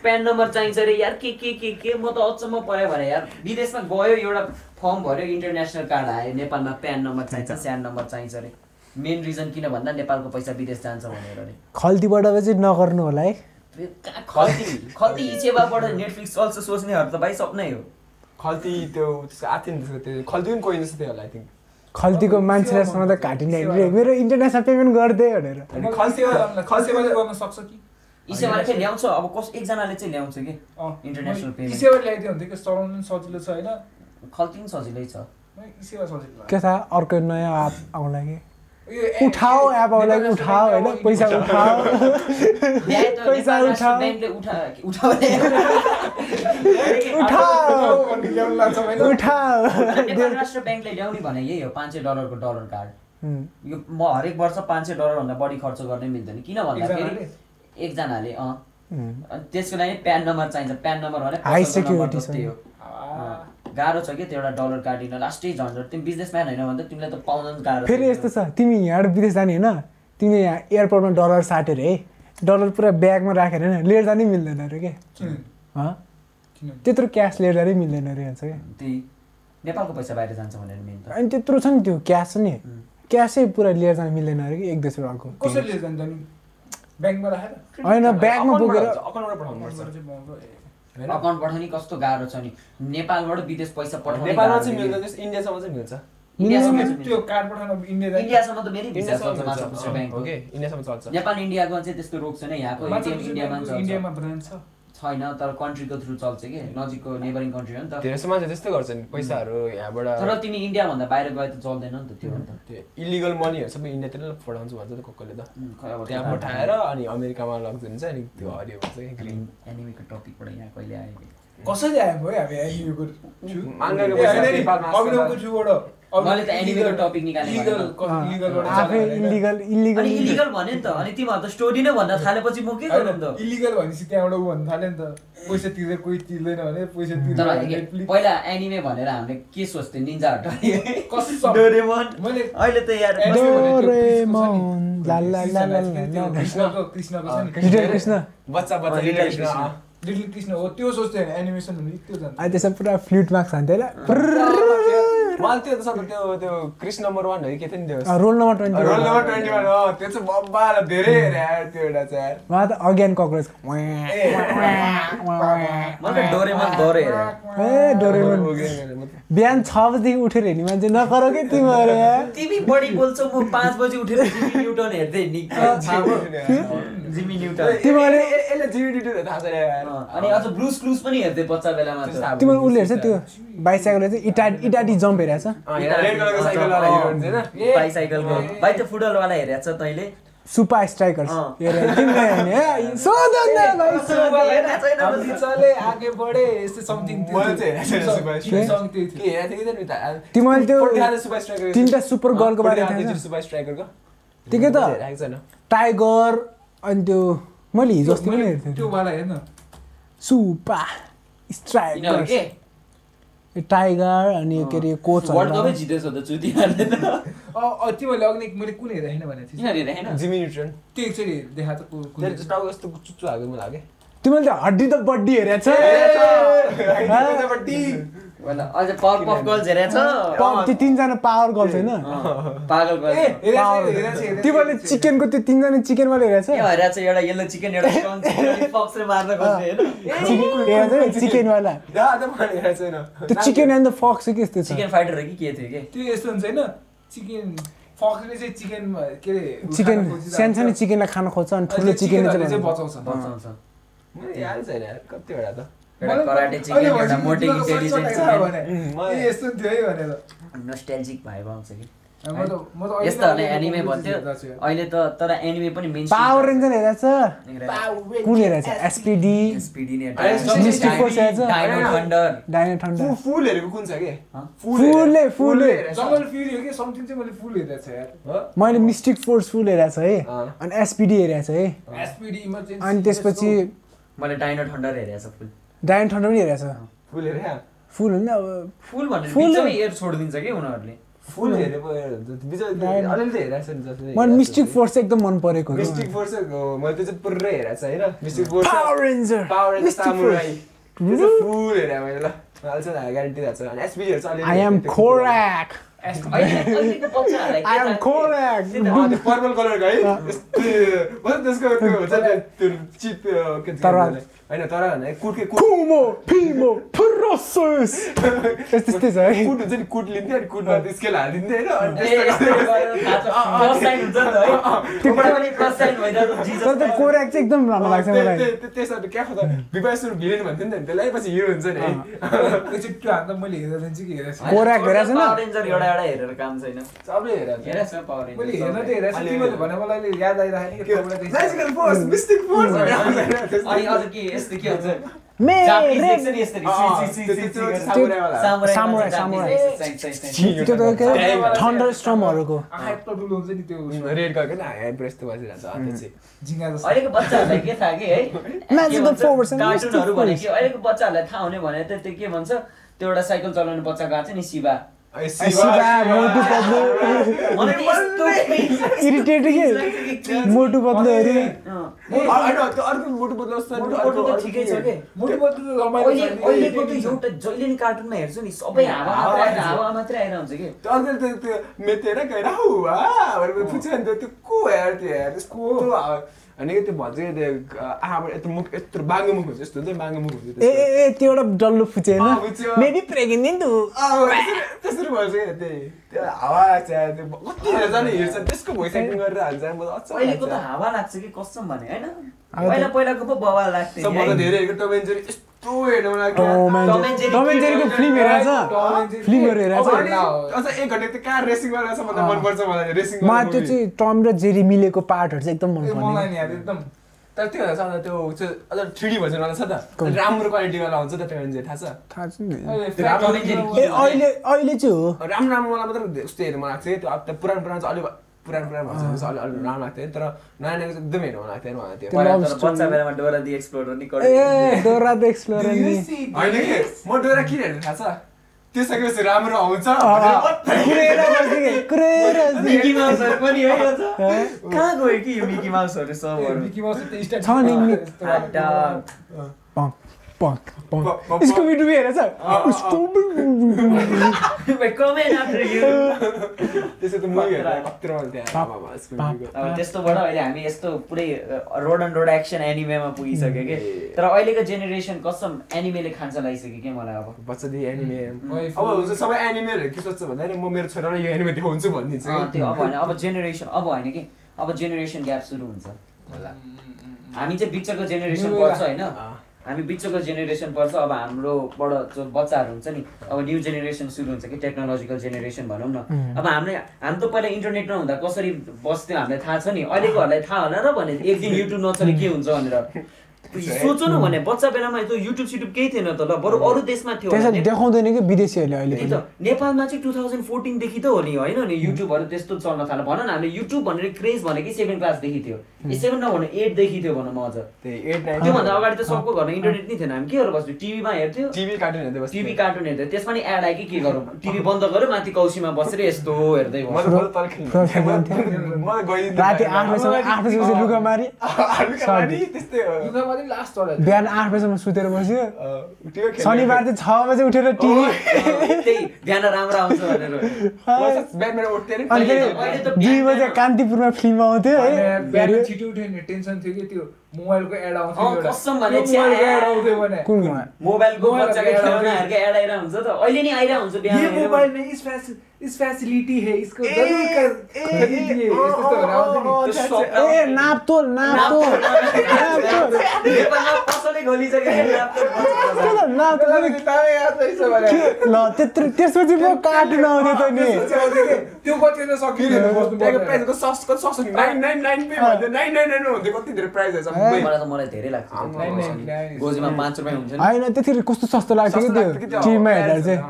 प्यान नम्बर चाहिन्छ अरे यार के के के के? म त अचम्म पऱ्यो भने यार विदेशमा गयो एउटा फर्म भर्यो इन्टरनेसनल कार्ड आयो नेपालमा प्यान नम्बर चाहिन्छ स्यान नम्बर चाहिन्छ अरे। मेन रिजन किन भन्दा नेपालको पैसा विदेश जान्छ भनेर अरे खल्तीबाट चाहिँ नगर्नु होला है। खल्ती? खल्ती सेवाबाट नेटफ्लिक्स चल्छ सोच्नेहरू त भाइ सपनै हो। खल्ती त्यो त्यसको आएको थियो नि त्यसको त्यो खल्ती पनि कोही जस्तो थियो होला आई थिङ्क खल्तीको मान्छेलाई सधैँ काटिने होइन मेरो इन्टरनेसनल पेमेन्ट गरिदिए भनेर। खल्सेवाले गर्न सक्छ कि? यी सेवाले चाहिँ ल्याउँछ? अब कस एकजनाले चाहिँ ल्याउँछ कि? अँ, International मैले payment. ई सेवा ल्याइदियो भने कि चलाउनु पनि सजिलो छ होइन? खल्ती पनि सजिलै छ। सजिलो। के थाहा अर्को नयाँ एप आउला कि? उठाओ एप आउला कि उठाओ होइन? पैसा उठाओ पैसा उठाओ उठाओ नेपाल राष्ट्र ब्याङ्कले ल्याउने भने यही हो पाँच सय डलरको डलर कार्ड। यो म हरेक वर्ष पाँच सय डलरभन्दा बढी खर्च गर्नै मिल्दैन। किन भन्दाखेरि एकजनाले? अँ। त्यसको लागि प्यान नम्बर चाहिन्छ। प्यान नम्बर भने जस्तै छ। हो। गाह्रो छ कि त्यो एउटा डलर कार्ड लिन लास्टै झन्झट तिमी बिजनेसम्यान होइन भने त तिमीलाई त पाउन पनि गाह्रो। फेरि यस्तो छ तिमी यहाँबाट विदेश जाने होइन तिमीले यहाँ एयरपोर्टमा डलर साटेर है डलर पुरा ब्यागमा राखेर होइन लिएर जानै मिल्दैन अरे के किन? हँ? किन? त्यत्रो क्यास लिएर जानै मिल्दैन अरे भन्छ क्या। त्यही नेपालको पैसा बाहिर जान्छ भनेर मेन त। अनि त्यत्रो छ नि त्यो क्यास छ नि क्यासै पुरा लिएर जानु मिल्दैन अरे कि एक देशबाट अर्को। कसरी लिएर जान्छ नि? ब्याङ्कमा राखेर? होइन ब्यागमा बोकेर अकाउन्ट पठाउने कस्तो गाह्रो छ नि? नेपालबाट विदेश पैसा पठाउने नेपालमा चाहिँ। मिल्दैन त्यस इन्डियासम्म चाहिँ मिल्छ। इन्डियासम्म त मेरै भिसा चल्छ माछा चल्छ। नेपाल इन्डियाको चाहिँ त्यस्तो रोग छैन। यहाँको इन्डियामा ब्रान्च छ। छैन तर कन्ट्रीको थ्रु चल्छ कि नजिकको नेबरिङ कन्ट्री हो नि त। धेरै जस्तो मान्छे त्यस्तै गर्छन् पैसाहरू यहाँबाट तर तिमी इन्डियाभन्दा बाहिर गए त चल्दैन नि त त्यो अन्त। त्यो इलिगल मनीहरू सबै इन्डियातिर पठाउँछु भन्छ त कसले त। त्यहाँ त्यो पठाएर अनि अमेरिकामा लगिदिन्छ अनि त्यो हरियो भन्छ कि ग्रिन एनिमीको टपिकबाट यहाँ कहिले आयो? कि? कसरी आयो भयो? हामी एनिमीको थ्रु माङ्गाको ए, पैसा होइन नि, नेपालमा अभिनवको थ्रुबाट मैले त एनिमीको टपिक निकालेको इलिगल होइन। इलिगलबाट आफै इलिगल इलिगल अनि इलिगल भन्यो नि त। अनि तिमीहरू त स्टोरी नै भन्न थालेपछि म के गरौँ त? इलिगल भनेपछि त्यहाँबाट ऊ भन्नु थाल्यो नि त। पैसा तिर्दै कोही तिर्दैन भने पैसा तर तिर्दैन के, Netflix- पहिला एनिमे भनेर हामीले के सोच्थ्यो? निन्जा मैले अहिले त यार कृष्ण। बच्चा बच्चा लिटल हो। त्यो सोच्थ्यो एनिमेसन भने त्यो जान्छ। अनि त्यसमा पुरा फ्लुट मार्क्स हान्थ्यो मलाई त्यो त सबै त्यो त्यो कृष्ण नम्बर वान हो कि के थियो नि त्यो होला roll number twenty roll number twenty one हो त्यो चाहिँ बब्बा र धेरै हेरे यार त्यो एउटा चाहिँ यार उहाँ त अज्ञान कक्रोच ए डोरेमोन बिहान छ बजीदेखि उठेर हेर्ने मान्छे नकर के तिमीहरू यार तिमी बढी बोल्छौ म पाँच बजी उठेर न्युटन हेर्दै नि जिमी न्युटन तिमीहरूले यसले थाहा छैन यार अँ, अनि अझ क्लुज पनि हेर्दै बच्चा बेलामा उसले हेर्छ त्यो बाइसाइकलले चाहिँ इटा इटाटी जम्प हेरेको छ। अँ, यहाँ रेड कलरको साइकलवाला हिरो हुन्छ होइन बाइसाइकलको। भाइ त्यो फुटबलवाला हेरेको छ तैँले? Super strikers. तिमीले सुपर स्ट्राइकर। सङ त्यही थियो। के हेरेको थियो? कि त नि त? तिमीले त्यो फोटो देखाएको सुपर स्ट्राइकर तिनवटा सुपर गर्लको बारे थाहा थियो छैन? सुपर स्ट्राइकरको? त्यो के त। हेरेको छैन। टाइगर अनि त्यो मैले हिजो अस्ति पनि हेर्थेँ त्यो वाला हेर्न सुपा यिनीहरू स्ट्राइकर्स के टाइगर अनि के अरे कोच जितेछ त चुतिहरूले त अ- अ, तिमीहरूले अघि मैले कुन हेरेको छैन भनेको थिएँ जिमी न्युट्रन त्यो एकचोटि देखाएको त कु- कुन त्यसले चाहिँ टाउको यस्तो चुच्चु हाल्यो मलाई लाग्यो तिमीले त हड्डी त बड्डी हेरेको छ अझ पावर पफ गर्ल्स हेरेको छ। प- त्यो तिनजना पावर गर्ल्स होइन? पागल गर्ल्स। हेरेको हेरेको हेरेको तिमीहरूले हेरेको। चिकनको त्यो तिनजना चिकनवाले हेरेको यो छ हेरेको छ एउटा येल्लो चिकन एउटा चिकन मार्न खोज्ने होइन। चिकन हेरेको हेरेको छैन त्यो चिकन एन्ड द फक्स के यस्तो चिकन फाइटर हो कि के थियो कि? त्यो यस्तो हुन्छ होइन चिकन फक्सले चाहिँ चिकन के अरे चिकन सानसानो। चिकनलाई खान खोज्छ अनि ठुलो चिकनले चाहिँ बचाउँछ। बचाउँछ। याद छैन कतिवटा त। कि यस्तो कि एनिमे भन्थ्यो। अहिले त तर एनिमे पनि मेन पावर रेन्जर कुन एसपिडी नै? डाइनो थन्डर डाइनो फुल हेरेको कुन छ कि? फुलले फुलले फ्युरी हो कि समथिङ चाहिँ मैले फुल यार मैले मिस्टिक फोर्स फुल हेरेको छ है। अनि एसपिडी हेरेको छ है एसपिडी इमर्जेन्सी अनि त्यसपछि मैले डाइनो थन्डर हेरेको छ फुल डाइनो ठन्डा पनि हेरेको छ। फुल हेरे फुल होइन अब फुल फुल- बिचमै एयर छोडिदिन्छ कि उनीहरूले? फुल हेरे पो बिचरा Nine. अलिअलि त हेरेको छ नि जसले मलाई मिस्टिक फोर्स चाहिँ एकदम मन परेको। मिस्टिक फोर्स मैले त्यो चाहिँ पुरै हेरेको छ होइन? Mystic force power ranger power Mystic samurai. त्यो चाहिँ फुल हेरेँ मैले ल। हाल्छ न ग्यारेन्टी भएको छ। अनि एसपिडीहरू चाहिँ अलिअलि आई एम त्यो खोराक अहिले- अहिलेको बच्चाहरूलाई के आई एम थाहा- खोराक त्यही त, अँ, त्यो पर्पल कलरको है। यस्तो। मतलब त्यसको त्यो हुन्छ नि त्यो चिप के भन्छ तरवार। होइन तर होइन कुटकै कुट कुमो फिमो फुरोसस त्यस्तै छ है कुट हुन्छ नि कुट लिन्थ्यो अनि कुटमा स्केल हालिदिन्थ्यो होइन? त्यो। कोराक चाहिँ एकदम राम्रो लाग्छ मलाई त्यसमा क्या त विवाह भिलेन भन्थ्यो नि त त्यसलाई पछि हिरो हुन्छ नि है एकचोटि त्यो त मैले हेरेर दिन्छु कि हेरेको छु कोराक हेरेको छैन? एउटा एउटा हेरेर काम छैन सबले हेरेको छ मैले हेर्न त सबले। हेरेको छु तिमीले भने मलाई याद आइरहेको के थियो म्याजिकल फोर्स मिस्टिक फोर्स अनि अझ के यस्तो के हुन्छ अहिलेको बच्चाहरूलाई के थाहा कि है Magical के भन्छ? powers and mystic कार्टुनहरू भने powers. कि अहिलेको बच्चाहरूलाई थाहा हुने भने त त्यो के भन्छ त्यो एउटा साइकल चलाउने बच्चा गएको छ नि शिवा मोटु पत्लु त इरिटेट के मोटु पत्लु अरे अर्को मोटु पत्लु जस्तो मोटु अर्को- पत्लु त ठिकै छ के? के मोटो पत्लो त रमाइलो अहिले छ नि। अहिलेको त एउटा जहिले नि कार्टुनमा हेर्छु नि सबै हावा हावा मात्रै आएर हुन्छ कि त्यो अर्को त्यो त्यो मेतेर गएर भनेर नि त्यो त्यो को यार त्यो यार त्यसको त्यो भन्छ कि त्यो आँखाबाट यत्रो मुख यत्रो बाङ्गो मुख हुन्छ यस्तो हुन्छ नि बाङ्गो मुख हुन्छ ए ए ए त्यो एउटा डल्लो फुचे होइन। मेबी प्रेग्नेन्ट अँ, त्यसरी- भन्छ क्या त्यही त्यो हावा लाग्छ यार, त्यो कति हेर्छ नि हिँड्छ त्यसको भोइस एक्टिङ गरेर हाल्छ म त अचम्म अहिलेको त। हावा लाग्छ कि कसम भने होइन पहिला पहिलाको पो बवाल लाग्थ्यो नि सबभन्दा है। धेरै हेरेको टम एन्ड जेरी यस्तो फिल्म मलाई। मलाई त्यो चाहिँ टम र जेरी मिलेको पार्टहरू चाहिँ एकदम मन मलाई तर त्यो त्यो चाहिँ अझ थ्री छ त? राम्रो क्वालिटीवाला हुन्छ त थाहा छ? थाहा छैन अहिले चाहिँ हो। राम्रो राम्रो मलाई मात्र हेर्नु मन लाग्छ त्यो पुरानो पुरानो चाहिँ अलिक पुरानो पुरानो चाहिँ अलिक अलिक राम्रो लाग्थ्यो तर नयाँ चाहिँ एकदम हेर्नु लाग्थ्यो मलाई त्यो बच्चा। बेलामा डोरा दि एक्सप्लोरर नि ए डोरा द see होइन कि म डोरा किन हेर्नु थाहा छ राम्रो आउँछ। कहाँ गयो कि यो मिकी माउसहरू ए, सबहरू मिकी माउस हेरेछ यसको पाप। movie को। अब त्यस्तोबाट अहिले हामी यस्तो पुरै रोड एन्ड रोड एक्सन एनिमेमा पुगिसक्यो कि? तर अहिलेको जेनेरेसन कसम एनिमेले खान्छ लागिसक्यो कि मलाई अब? बच्चादेखि एनिमे ओइ, अब हुन्छ सबै एनिमेहरू के भन्दाखेरि म मेरो छोरालाई यो एनिमे देखाउँछु भनिदिन्छु अँ, कि। त्यो अब होइन अब जेनेरेसन अब होइन कि? अब जेनेरेसन ग्याप सुरु हुन्छ। होला। हामी चाहिँ बिचको जेनेरेसन पर्छ। होइन। हामी बिचको जेनेरेसन पर्छ अब हाम्रोबाट जो बच्चाहरू हुन्छ नि अब न्यू जेनेरेसन सुरु हुन्छ कि टेक्नोलोजिकल जेनेरेसन भनौँ न. अब हामीले हामी त पहिला इन्टरनेट नहुँदा कसरी बस्थ्यो हामीलाई थाहा छ नि? अहिलेकोहरूलाई थाहा होला र भने एक दिन युट्युब नचले के हुन्छ भनेर। सोचो न भने बच्चा बेलामा त्यो युट्युब सिट्युब केही थिएन त ल बरु अरू देशमा थियो। त्यसरी देखाउँदैन कि विदेशीहरूले अहिले त। नेपालमा चाहिँ टु थाउजन्ड फोर्टिनदेखि त हो नि होइन नि युट्युबहरू त्यस्तो चल्न थाल्यो। भन न हामीले युट्युब भनेर क्रेज भनेकै सेभेन क्लासदेखि थियो। ए सेभेन नभनौँ एटदेखि थियो भनौँ म अझ। त्योभन्दा अगाडि त सबको घरमा इन्टरनेट नै थिएन। हामी के गरेर बस्थ्यो टिभीमा हेर्थ्यो। टिभी कार्टुन हेर्दै बस्थेँ। टिभी कार्टुन हेर्थ्यो त्यसमा नि एड आयो कि के गरौँ? टिभी बन्द गऱ्यो माथि कौसीमा बसेर यस्तो हेर्दै राति। आठ बजीपछि लुगा मारी। त्यस्तै लास्ट चढायो बिहान आठ बजीसम्म सुतेर बस्यो। शनिबार चाहिँ छ बजे उठेर टिभी बिहान राम्रो आउँछ भनेर। दुई बजे कान्तिपुरमा फिल्म आउँथ्यो है। छिटो उठ्यो नि टेन्सन थियो कि त्यो मोबाइलको एड आउँथ्यो मोबाइलको। एड आइरहेको हुन्छ त अहिले नि आइरहेको हुन्छ बिहान ये मोबाइल इस फैस इस फैसिलिटी है इसको ए, जरूर कर ए, खरीदिए ए, यस्तो यस्तोहरू आउँथ्यो नि। अँ, त्यो अँ, सप- ए नाप्तोल नाप्तोल नाप्तोल नेपालमा पसलै ल्यापटप बच्चा। त्यो त मलाई त ल त्यत्रो त्यसपछि पो कार्टुन आउँथ्यो त नि त्यो कति त सकिँदैन बस्नु त्यहाँको पर्दैन। प्राइसको सस कति सस्तो नाइन नाइन नाइन पे भन्थ्यो। नाइन नाइन नाइन भन्थ्यो। कति धेरै प्राइस छ। मलाई त मलाई धेरै लाग्छ गोजीमा पाँच रुपियाँ हुन्छ नि। होइन त्यतिखेर कस्तो सस्तो सस्तो कि त्यो? टिभीमा हेर्दा चाहिँ।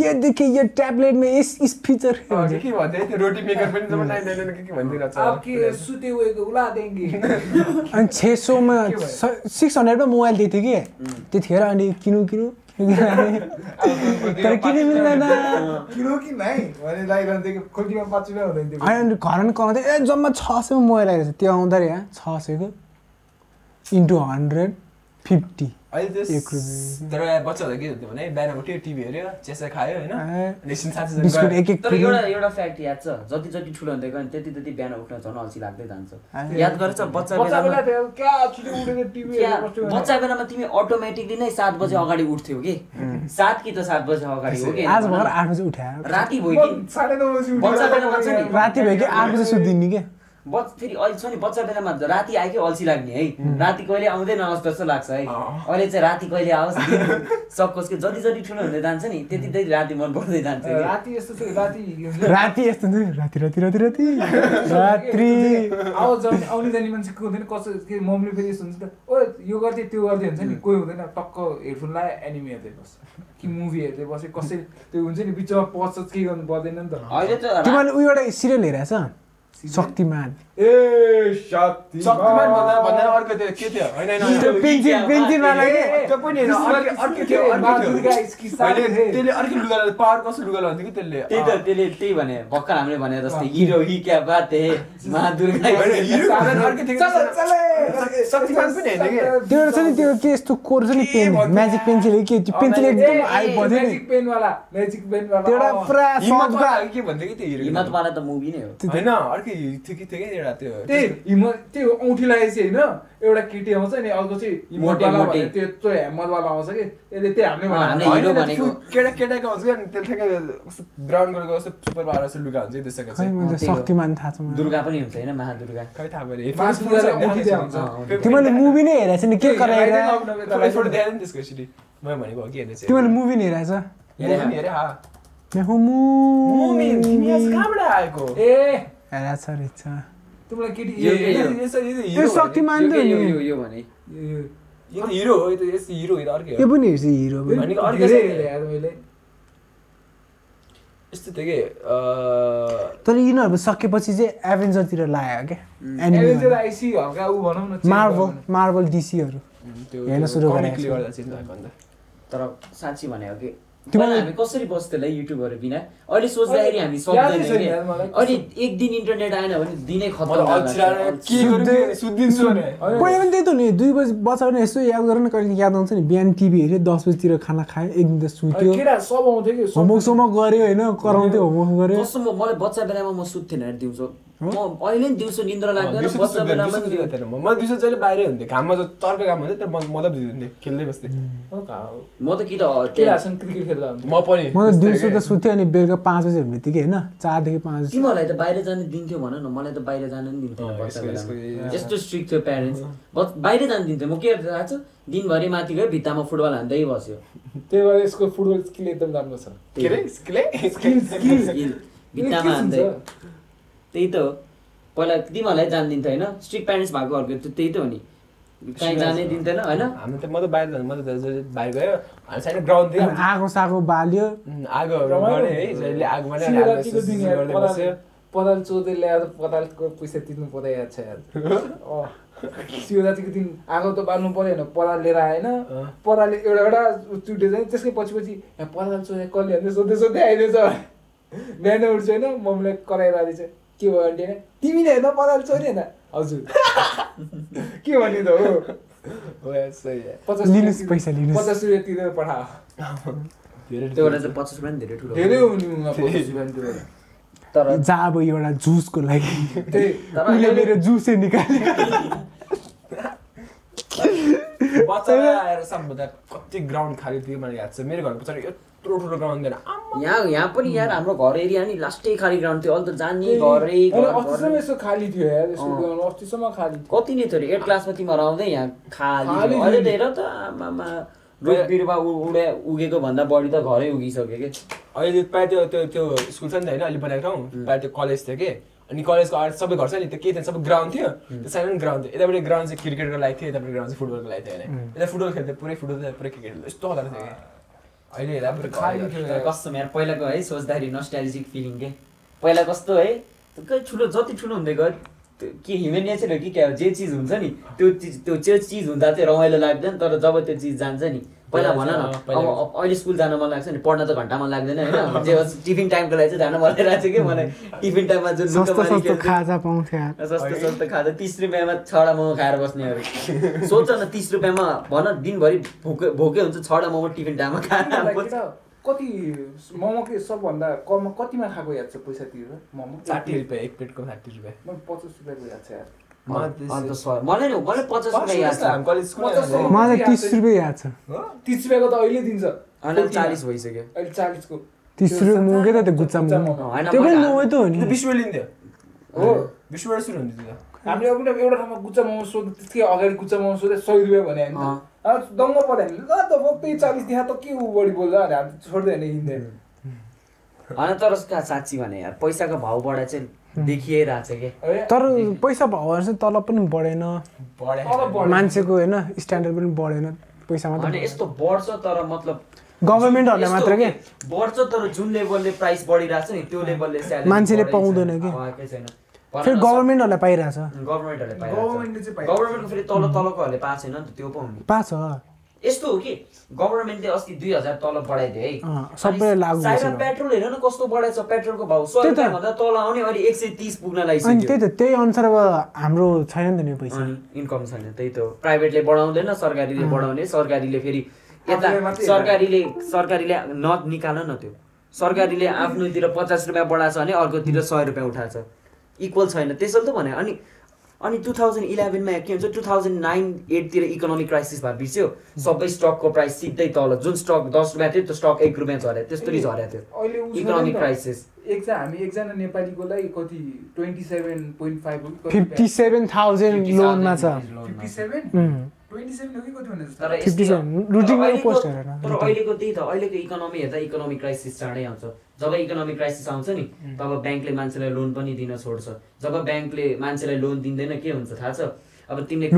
यो देखि यो ट्याब्लेटमा यस इस फिचर के भन्थ्यो? त्यो रोटी मेकर पनि जब नाइन नाइन के के भनिदिइरहेको अब के छ सुते गएको उला देंगे अनि छ सौमा के भयो? सिक्स हन्ड्रेडमा मोबाइल दिएको थियो कि? त्यतिखेर अनि किनौँ किनौँ। तर किन मिल्दैन किलो कि नाइ भने लागिरहन्थ्यो कि खोल्टीमा पाँच रुपियाँ हुँदैन थियो अनि घरमा कराउँदै ए जम्मा छ सयमा मोबाइल आएको छ त्यो आउँदो रहेछ छ सयको इन्टु हन्ड्रेड फिफ्टी अहिले त्यो। तर बच्चा हुँदा के हुन्थ्यो भने बिहान उठ्यो टिभी हेऱ्यो चेसा खायो होइन? तर एउटा एउटा फ्याक्ट याद छ। जति जति ठुलो हुँदै गयो नि त्यति त्यति बिहान उठ्न झन् अल्छी लाग्दै जान्छ। याद गरेछ बच्चा बच्चा बेलामा तिमी अटोमेटिकली नै सात बजे अगाडि उठ्थ्यौ कि? सात कि त सात बजे अगाडि हो कि? आठ बजी उठायो। राति भयो कि? बच्चा बेलामा राति भयो कि आठ बजी सुत्दिने क्या? बच फेरि अहिले छ नि बच्चा बेलामा राति आयो कि अल्छी लाग्ने है। राति कहिले आउँदै नआओस् जस्तो लाग्छ है। अहिले चाहिँ राति कहिले आओस् सकोस् कि? जति जति ठुलो हुँदै जान्छ नि त्यति त्यति राति मन पर्दै जान्छ कि। राति यस्तो राति राति यस्तो राति राति राति राति। आउने जाने मान्छे को हुँदैन? कसो के मम्मीले फेरि यस्तो हुन्छ त ओ यो गर्दै त्यो गर्दै हुन्छ नि। कोही हुँदैन। टक्क हेडफोन लगायो एनिमी हेर्दै बस्छ। कि मुभी हेर्दै बस्यो। कसै त्यो हुन्छ नि बिचमा पच्छ केही गर्नु पर्दैन नि त। अहिले त रा- तिमीले शक्तिमान ए शक्ति शक्तिमान भन्दा भन्दा अर्को त्यो के थियो होइन होइन। पेन्सिल पेन्सिलवाला के त्यो पनि होइन अर्कै अर्कै थियो त्यसले अर्कै लुगा लगाउँथ्यो, पावर कस्तो लुगा लगाउँथ्यो कि त्यसले त्यही त त्यसले त्यही भने भर्खर हामीले भने जस्तै हिरो हि क्या बात हे महादुर्गा चल, चल, शक्ति- शक्तिमान पनि होइन कि त्यो एउटा छ नि त्यो के यस्तो कोर छ नि पेन म्याजिक पेन्सिल हो कि त्यो पेन्सिल एकदम हाई नि म्याजिक पेन वाला म्याजिक पेन वाला त्यो एउटा। पुरा वाला के भन्थ्यो कि त्यो हिरो हिम्मतवाला त मुभी नै हो होइन अर्कै थियो कि थियो कि एउटा त्यो त्यही हिम्मत त्यो औँठी लगाएपछि होइन एउटा केटी आउँछ नि अर्को चाहिँ हिम्मतवाला त्यो त्यो हेम्मतवाला आउँछ कि। त्यसले त्यही हामीले। त्यो केटा केटाको हुन्छ क्या त्यो ठ्याक्कै कस्तो ब्राउन कलरको कस्तो सुपर पावर जस्तो लुगा हुन्छ त्यसको चाहिँ। शक्तिमान थाहा छ दुर्गा पनि हुन्छ होइन महादुर्गा। खै थाहा पऱ्यो। तिमीले मुभी नै हेरेको छ नि के नि त्यसको यसरी। मैले भनेको हो कि हेर्ने चाहिँ। तिमीले मुभी नै हेरेको छ हेरे हेरे हा। मैं हूँ मुभी। तिमी आज मुभी कहाँबाट आएको? ए हेरेको छ रहेछ तिमीलाई केटी यो- शक्तिमान त भने त हिरो हो त यस्तो हिरो अर्कै पनि हेर्छु हिरो भनेको अर्कै मैले यस्तो थियो कि तर यिनीहरू सकेपछि चाहिँ एभेन्जरतिर लाग्यो क्या एभेन्जर एनिमी आइसी हल्का ऊ भनौँ न मार्बल मार्बल डिसीहरू त्यो हेर्न सुरु गरेको तर साँच्ची भने हो कि तिमीलाई- पहिला हामी कसरी बस्थ्यो युट्युबहरू बिना? अहिले सोच्दाखेरि हामी सक्दैनौँ। अहिले एक दिन इन्टरनेट आएन भने दिनै। पहिला पनि त्यही त नि दुई बजी बच्चा पनि यसो याद गर न कहिले याद आउँछ नि। बिहान टिभी हेऱ्यो दस बजीतिर खाना खायो एक दिन त सुत्यो। होमवर्क सोमवर्क गऱ्यो होइन कराउँथ्यो होमवर्क गऱ्यो। मलाई बच्चा बेलामा म सुत्थेन अरे दिउँसो म अहिले नि दिउँसो निन्द्रा लाग्दैन बच्चा बेलामा म। दिउँसो जहिले बाहिरै हुन्थेँ घाममा तर्को घाम हुन्थ्यो तर म मतलब दिँदै खेल्दै बस्थेँ। म त कि त क्रिकेट खेल्दा? म पनि। म त दिउँसो त सुत्थेँ अनि बेलुका पाँच बजी हुने बित्तिकै होइन? चारदेखि पाँच बजी। तिमीहरूलाई त बाहिर जानु दिन्थ्यो भन न मलाई त बाहिर जानु नि यसको- यस्तो स्ट्रिक्ट थियो प्यारेन्ट्स बाहिर जानु दिन्थ्यो। म के गर्दै थाहा छ दिनभरि माथि गयो भित्तामा फुटबल हान्दै बस्यो। त्यही भएर यसको फुटबल स्किल एकदम राम्रो छ। के अरे स्किल? Skill skill. स्किल भित्तामा हान्दै। त्यही त हो। पहिला तिमीहरूलाई जानु दिन्थ्यो होइन। स्ट्रिक्ट प्यारेन्ट्स भएकोहरूको त त्यही त हो नि। कहीँ जानै दिन्थेन होइन? हामी त म त बाहिर जानु म त जहिले बाहिर गयो हामी साइड ग्राउन्ड थियो। अनि आगो सागो बाल्यो। आगोहरू गऱ्यो है जहिले चोर्दै ल्याएर परालको पैसा तिर्नु पर्दा याद छ। शिवरात्रिको दिन आगो त बाल्नु पऱ्यो होइन पराल लिएर आएन। परालले एउटा एउटा चुटे चाहिँ त्यसकै पछि पछि पराल चोरे कसले सोध्दै सोध्दै आइदिएछ बिहान उठ्छ होइन मम्मीलाई कराएर आइदिएछ के भयो आन्टी होइन तिमीले हेर्न पराल चोरी होइन। हजुर। के भन्ने त हो। पचास लिनुहोस् पैसा लिनुहोस्। पचास रुपियाँ तिरेर पठा धेरै त्योबाट चाहिँ पचास रुपियाँ नि धेरै ठुलो धेरै हो नि उनीमा पचास रुपियाँ त्यो तर जहाँ अब एउटा जुसको लागि। उसले मेरो जुसै निकाल्यो बच्चा आएर सबभन्दा कति ग्राउन्ड खाली थियो मलाई याद छ। मेरो घर पछाडि यत्रो ठुलो ग्राउन्ड थिएन। यहाँ यहाँ पनि यार हाम्रो घर एरिया नि लास्टै खाली ग्राउन्ड थियो। अहिले त जाने घरै अस्तिसम्म यसो खाली थियो यार अस्तिसम्म खाली कति नै थियो अरे एट क्लासमा तिमीहरू आउँदै यहाँ खाली। अहिले त। हेर त आमामा रुख बिरुवा उडे उगेको भन्दा बढी त घरै उगिसक्यो कि। अहिले प्रायः त्यो त्यो त्यो स्कुल छ नि त होइन अहिले बनाएको ठाउँ। प्रायः त्यो कलेज थियो कि। अनि कलेजको अगाडि सबै घर छ नि त्यो के थियो सबै ग्राउन्ड थियो। त्यो सानो ग्राउन्ड थियो। यतापट्टि ग्राउन्ड चाहिँ क्रिकेटको लागि थियो यतापट्टि ग्राउन्ड चाहिँ फुटबलको लागि थियो होइन। यता फुटबल खेल्थ्यो पुरै फुटबल पुरै क्रिकेट यस्तो खतरा थियो कि। अहिले तर कस्तो यार पहिलाको है सोच्दाखेरि नस्टाइलिजिक फिलिङ के पहिला कस्तो है कहीँ ठुलो जति ठुलो हुँदै गयो त्यो के ह्युमन नेचर हो कि क्या हो जे चिज हुन्छ नि त्यो चिज त्यो त्यो चिज हुँदा चाहिँ रमाइलो लाग्दैन तर जब त्यो चिज जान्छ नि पहिला भन न अब अहिले स्कुल जान मन लाग्छ नि पढ्न त घन्टा मन लाग्दैन होइन। जे होस् टिफिन टाइमको लागि चाहिँ जान मन लागिरहेको छ कि मलाई। टिफिन टाइममा जुन सस्तो। खाजा पाउँथ्यो सस्तो सस्तो खाँदा तिस रुपियाँमा छवटा मोमो खाएर बस्नेहरू। सोच न तिस रुपियाँमा भन दिनभरि भोकै भोकै हुन्छ छवटा मोमो टिफिन टाइममा खाएर कति मोमो के सबभन्दा कममा कतिमा खाएको याद छ पैसा तिरेर? मोमो? साठी रुपियाँ एक प्लेटको साठी रुपियाँ। पचास रुपियाँको याद छ यार। मलाई रुपियाँ तिस रुपियाँ याद छ तिस रुपियाँको त अहिले दिन्छ चालिस भइसक्यो अहिले चालिसको तिस रुपियाँ त त्यो गुच्चा त्यो पनि मोमो त हो नि बिस रुपियाँ लिन्थ्यो हो बिसबाट सुरु हुन्थ्यो हामीले अब एउटा ठाउँमा गुच्चा मोमो त्यसकै अगाडि गुच्चा मोमो सय रुपियाँ भने। हामी दङ्ग पऱ्यो हामीले ल त चालिस देखा त के ऊ बढी बोल्छ अनि हामी छोड्दै होइन हिँड्दैन होइन तर का साँच्ची भने यार पैसाको भाउबाट चाहिँ तर पैसा भाउ चाहिँ तलब पनि बढेन। मान्छेको होइन स्ट्यान्डर्ड पनि बढेन। पैसा होइन मात्रै यस्तो बढ्छ तर मतलब गभर्मेन्टहरूलाई यस्तो मात्र के? बढ्छ तर जुन लेभलले प्राइस बढिरहेको छ नि त्यो लेभलले मान्छेले पाउँदैन कि। भन फेरि गभर्मेन्टहरूलाई पाइरहेछ। गभर्मेन्टहरूले गभर्मेन्टले चाहिँ। गभर्मेन्टको फेरि तल तलकोहरूले पाएको छैन नि त त्यो पाउने पाएको छ। यस्तो हो कि गभर्मेन्टले अस्ति दुई हजार तलब बढाइदियो है। अनि लागु। पेट्रोल हेर न कस्तो बढाएछ पेट्रोलको भाउ। सय। रुपियाँभन्दा तल आउने अहिले एक सय तिस पुग्न अनि लागिसक्यो त्यही त त्यही अनुसार अब हाम्रो छैन नि त नि पैसा। अनि इन्कम छैन त्यही त हो। प्राइभेटले बढाउँदैन सरकारीले बढाउने। सरकारीले फेरि यता सरकारीले सरकारीले न निकाल न त्यो। सरकारीले आफ्नोतिर पचास रुपियाँ बढाएको छ भने अर्कोतिर सय रुपियाँ उठाएको छ। इक्वल छैन। त्यसैले त भने अनि अनि टु थाउजन्ड इलेभेनमा के हुन्छ टु थाउजन्ड नाइन एटतिर इकोनोमिक क्राइसिस भएर बिर्स्यो। सबै स्टकको प्राइस सिधै तल। जुन स्टक दस रुपियाँ थियो त्यो स्टक एक रुपियाँ झऱ्यो। त्यस्तरी झऱ्यो थियो इकोनोमिक। क्राइसिस एकजना हामी एकजना नेपालीकोलाई कति twenty seven point five fifty seven thousand लोनमा छ। Fifty seven um, twenty seven हो कि कति भने तर जस्तो 57 यस्तो- रुटिनमा तर अहिलेको- पोस्ट हेरेन, तर रुटिन। अहिलेको त्यही त अहिलेको इकोनोमी हेर्दा इकोनोमिक क्राइसिस चाँडै आउँछ। जब इकोनोमिक क्राइसिस आउँछ नि तब ब्याङ्कले मान्छेलाई लोन पनि दिन छोड्छ। जब ब्याङ्कले मान्छेलाई लोन दिँदैन के हुन्छ थाहा छ? अब तिमीले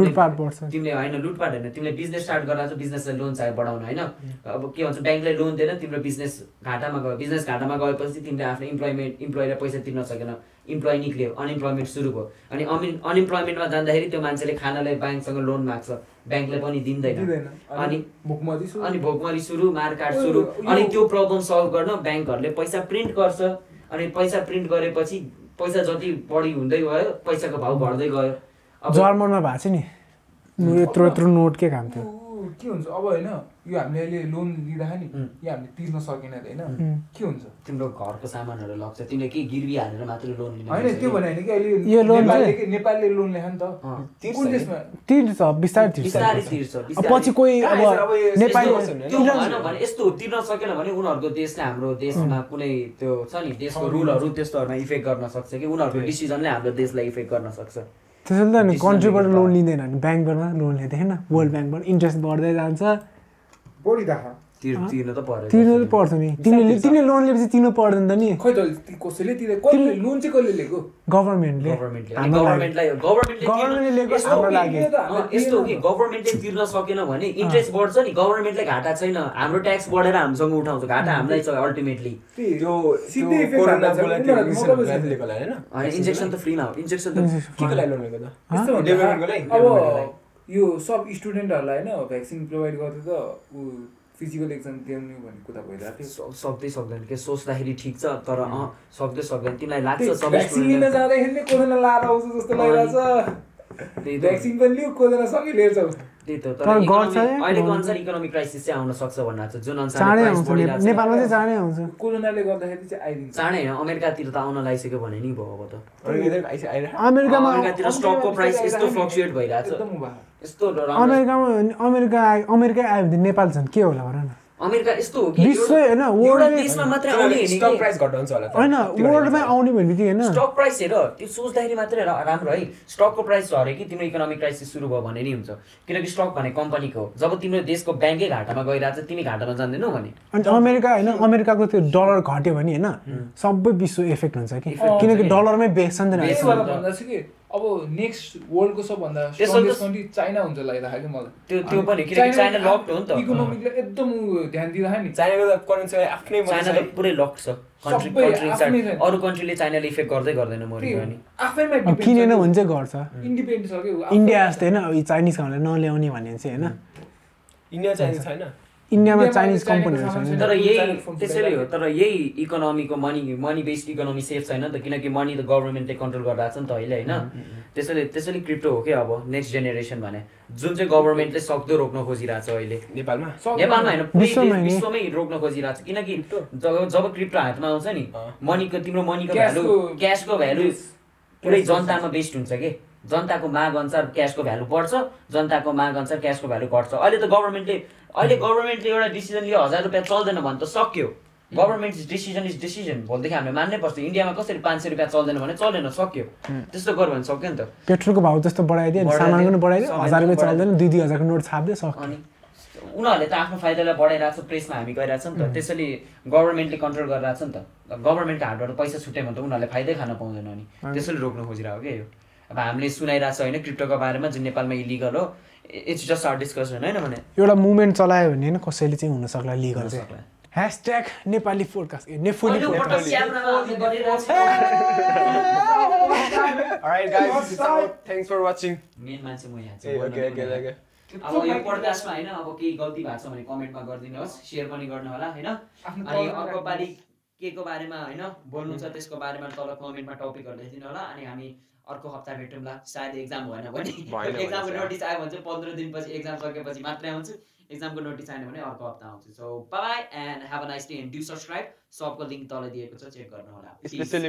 तिमीले होइन लुटपाट होइन। तिमीले बिजनेस स्टार्ट गरेर चाहिँ बिजनेसलाई लोन चाहियो बढाउन होइन? अब के भन्छ ब्याङ्कले लोन दिएन तिम्रो बिजनेस घाटामा गयो। बिजनेस घाटामा गएपछि तिमीले आफ्नो इम्प्लोइमेन्ट इम्प्लोइलाई पैसा तिर्न सकेन। इम्प्लोइ निक्ल्यो अनइम्प्लोइमेन्ट सुरु भयो। अनि अनइम्प्लोइमेन्टमा जाँदाखेरि त्यो मान्छेले खानालाई ब्याङ्कसँग लोन माग्छ। ब्याङ्कले पनि दिँदैन। अनि अनि भोकमरी सु अनि भोकमरी सुरु मारकाट सुरु। अनि त्यो प्रब्लम सल्भ गर्न ब्याङ्कहरूले पैसा प्रिन्ट गर्छ। अनि पैसा प्रिन्ट गरेपछि पैसा जति बढी हुँदै गयो पैसाको भाउ बढ्दै गयो। अब जर्मनमा भएको छ नि। यत्रो यत्रो नोट के काम थियो? के हुन्छ? अब होइन यो हामीले अहिले लोन लिँदाखेरि नि. यो हामीले तिर्न सकेन अरे होइन. के हुन्छ? तिम्रो घरको सामानहरू लग्छ तिमीले के गिरवी हालेर मात्रै लोन लिने होइन त्यो भने होइन कि अहिले यो लोन नेपालले लोन ल्यायो नि त। कुन। देशमा? तिर्छ बिस्तारै तिर्छ। पछि कोही अब नेपाली भने यस्तो तिर्न सकेन भने उनीहरूको देशले हाम्रो देशमा कुनै त्यो छ नि देशको रुलहरू त्यस्तोहरूमा इफेक्ट गर्न सक्छ कि उनीहरूको डिसिजनले हाम्रो देशलाई इफेक्ट गर्न सक्छ। त्यसैले त नि Decision कन्ट्रीबाट लोन. लिँदैन भने ब्याङ्कबाट लोन लिँदैन वर्ल्ड ब्याङ्कबाट इन्ट्रेस्ट बढ्दै जान्छ बढी दाखा तिर तिर्नु त पर्छ नि। तिमीले तिमीले लोन लिएपछि तिर्नु पर्दैन त नि। खै त ती- कसैले तिरे कसले लोन चाहिँ कसले लिएको? गभर्मेन्टले गभर्मेन्टले। गभर्मेन्टलाई लिएको हाम्रो कि- लागि। यो त? अँ, हामीले यस्तो हो कि? दिएन। गभर्मेन्टले तिर्न सकेन भने इन्ट्रेस्ट बढ्छ नि। गभर्मेन्टले घाटा छैन। हाम्रो ट्याक्स बढेर हामीसँग उठाउँछ। घाटा हामीलाई छ अल्टिमेटली त्यो इन्जेक्सन त फ्रीमा हो। इन्जेक्सन त के को लागि लोन लिएको त? यस्तो हुन्छ, डेभलपमेन्टको लागि? अब डेभलपमेन्टको लागि। यो सब स्टुडेन्टहरूलाई होइन भ्याक्सिन प्रोभाइड गर्दा त ऊ फिजिकल एक्जाम दिनु भन्ने कुरा भइरहेको थियो। सक्दै सक्दैन के? सोच्दाखेरि ठिक छ तर अँ सक्दै सक्दैन। तिमीलाई लाग्छ भ्याक्सिन जाँदाखेरि नै कोरोना लाएर आउँछ जस्तो त। भ्याक्सिन पनि लियो कोरोना सँगै लिएर त्यही त तर तर गर्छ economic- है, अहिलेको गर्छ। अनुसार इकोनोमिक क्राइसिस चाहिँ आउन सक्छ भन्नु छ जुन अनुसार चाँडै प्राइस आउँछ बढिरहेको छ। नेपालमा चाहिँ चाँडै आउँछ। कोरोनाले गर्दाखेरि चाहिँ आइदिन्छ। चाँडै होइन अमेरिकातिर त आउन लागिसक्यो भने नि भयो अब त। अमेरिकामा अमेरिकातिर स्टकको प्राइस यस्तो फ्लक्चुएट भइरहेको छ। एकदम उभा। यस्तो राम्रो। अमेरिकामा अमेरिका आयो अमेरिकै आयो भने नेपाल झन् के होला भन न। अमेरिका यस्तो हो कि विश्व होइन, एउटा वर्ल्डले- देशमा मात्रै आउने स्टक प्राइस घटाउँछ होला। होइन वर्ल्डमै आउने भने बित्तिकै होइन। स्टक प्राइस हेर त्यो सोच्दाखेरि मात्रै राम्रो है। स्टकको प्राइस झऱ्यो कि तिम्रो इकोनोमिक क्राइसिस सुरु भयो भने नि हुन्छ। किनकि स्टक भने कम्पनीको हो। जब तिम्रो देशको ब्याङ्कै घाटामा गइरहेको छ तिमी घाटामा जाँदैनौ भने। अनि अमेरिका होइन अमेरिकाको त्यो डलर घट्यो भने होइन सबै विश्व इफेक्ट हुन्छ कि। किनकि। डलरमै बेच्छ नि त अब नेक्स्ट वर्ल्डको सबभन्दा स्ट्रङ्गेस्ट कन्ट्री चाइना हुन्छ लागिरहेको कि मलाई। त्यो त्यो पनि किनकि चाइना लक्ड हो नि त। इकोनोमिकलाई एकदम ध्यान दिँदाखेरि नि। चाइनाको त करेन्सी आफ्नै चाइना त है। पुरै लक्ड छ। अरू कन्ट्रीले चाइनाले इफेक्ट गर्दै गर्दैन मरेको अनि आफैमा किनेन भने चाहिँ गर्छ। इन्डिपेन्डेन्ट छ कि इन्डिया जस्तै होइन अब यो चाइनिज खानालाई नल्याउने भने चाहिँ होइन। इन्डिया चाइनिज छैन इन्डियामा चाइनिज कम्पनीहरू छैन तर। यही त्यसैले हो। तर यही इकोनोमीको money money based economy safe छैन नि त किनकि मनी त गभर्मेन्टले कन्ट्रोल गरिरहेको छ नि त अहिले होइन? त्यसैले त्यसैले क्रिप्टो हो क्या अब नेक्स्ट जेनेरेसन भने। जुन चाहिँ गभर्मेन्टले सक्दो रोक्न खोजिरहेको छ अहिले। नेपालमा। नेपालमा होइन पुरै विश्वमै रोक्न खोजिरहेको छ। किनकि जब जब क्रिप्टो हातमा आउँछ नि। मनीको तिम्रो मनीको भ्यालु क्यासको- क्यासको भ्यालु पुरै जनतामा बेस्ड हुन्छ कि? जनताको माग अनुसार क्यासको भ्यालु बढ्छ जनताको माग अनुसार क्यासको भ्यालु घट्छ। अहिले त गभर्मेन्टले अहिले गभर्मेन्टले एउटा डिसिजन लियो हजार रुपियाँ चल्दैन भने त सक्यो। गभर्मेन्ट डिसिजन इज डिसिजन भोलिदेखि हामीले मान्नै पर्छ। इन्डियामा कसरी पाँच सय रुपियाँ चल्दैन भने चल्दैन सक्यो। त्यस्तो गर्यो भने सक्यो नि त। पेट्रोलको भाउ त्यस्तो बढाइदियो दुई दुई हजारको नोट छापिदियो सक्यो। अनि उनीहरूले त आफ्नो फाइदालाई बढाइरहेको छ प्रेसमा हामी गइरहेको छ नि त। त्यसैले गभर्मेन्टले कन्ट्रोल गरिरहेको छ नि त। गभर्मेन्टको हातबाट पैसा छुट्यो भने त उनीहरूले फाइदै खान पाउँदैन नि त्यसैले रोक्न खोजिरहेको क्या यो। अब हामीले सुनाइरहेको छ होइन क्रिप्टोको बारेमा जुन नेपालमा इलिगल हो इट्स जस्ट आर डिस्कसन होइन भने एउटा मुभमेन्ट चलायो भने होइन कसैले चाहिँ हुन सक्ला लिगल हुन चाहिँ सक्ला। ह्यासट्याग नेपाली फोडकास्ट ए नेफोली. Thanks for watching. मेन मान्छे म यहाँ चाहिँ. अब यो पोडकास्टमा होइन अब केही गल्ती भएको छ भने कमेन्टमा गरिदिनुहोस् सेयर पनि गर्नु होला होइन आफ्नो अनि अर्को। पालि के को बारेमा होइन बोल्नु छ त्यसको बारेमा तल कमेन्टमा टपिक गर्दै दिनु होला अनि हामी अर्को हप्ता भेटौँला सायद एक्जाम भएन भने एक्जामको नोटिस आयो भने चाहिँ पन्ध्र दिनपछि एक्जाम सकेपछि मात्रै आउँछु। एक्जामको नोटिस आएन भने अर्को हप्ता आउँछु। So bye and have a nice day and do subscribe सबको लिङ्क तल दिएको छ चेक गर्नु होला। Peace. Especially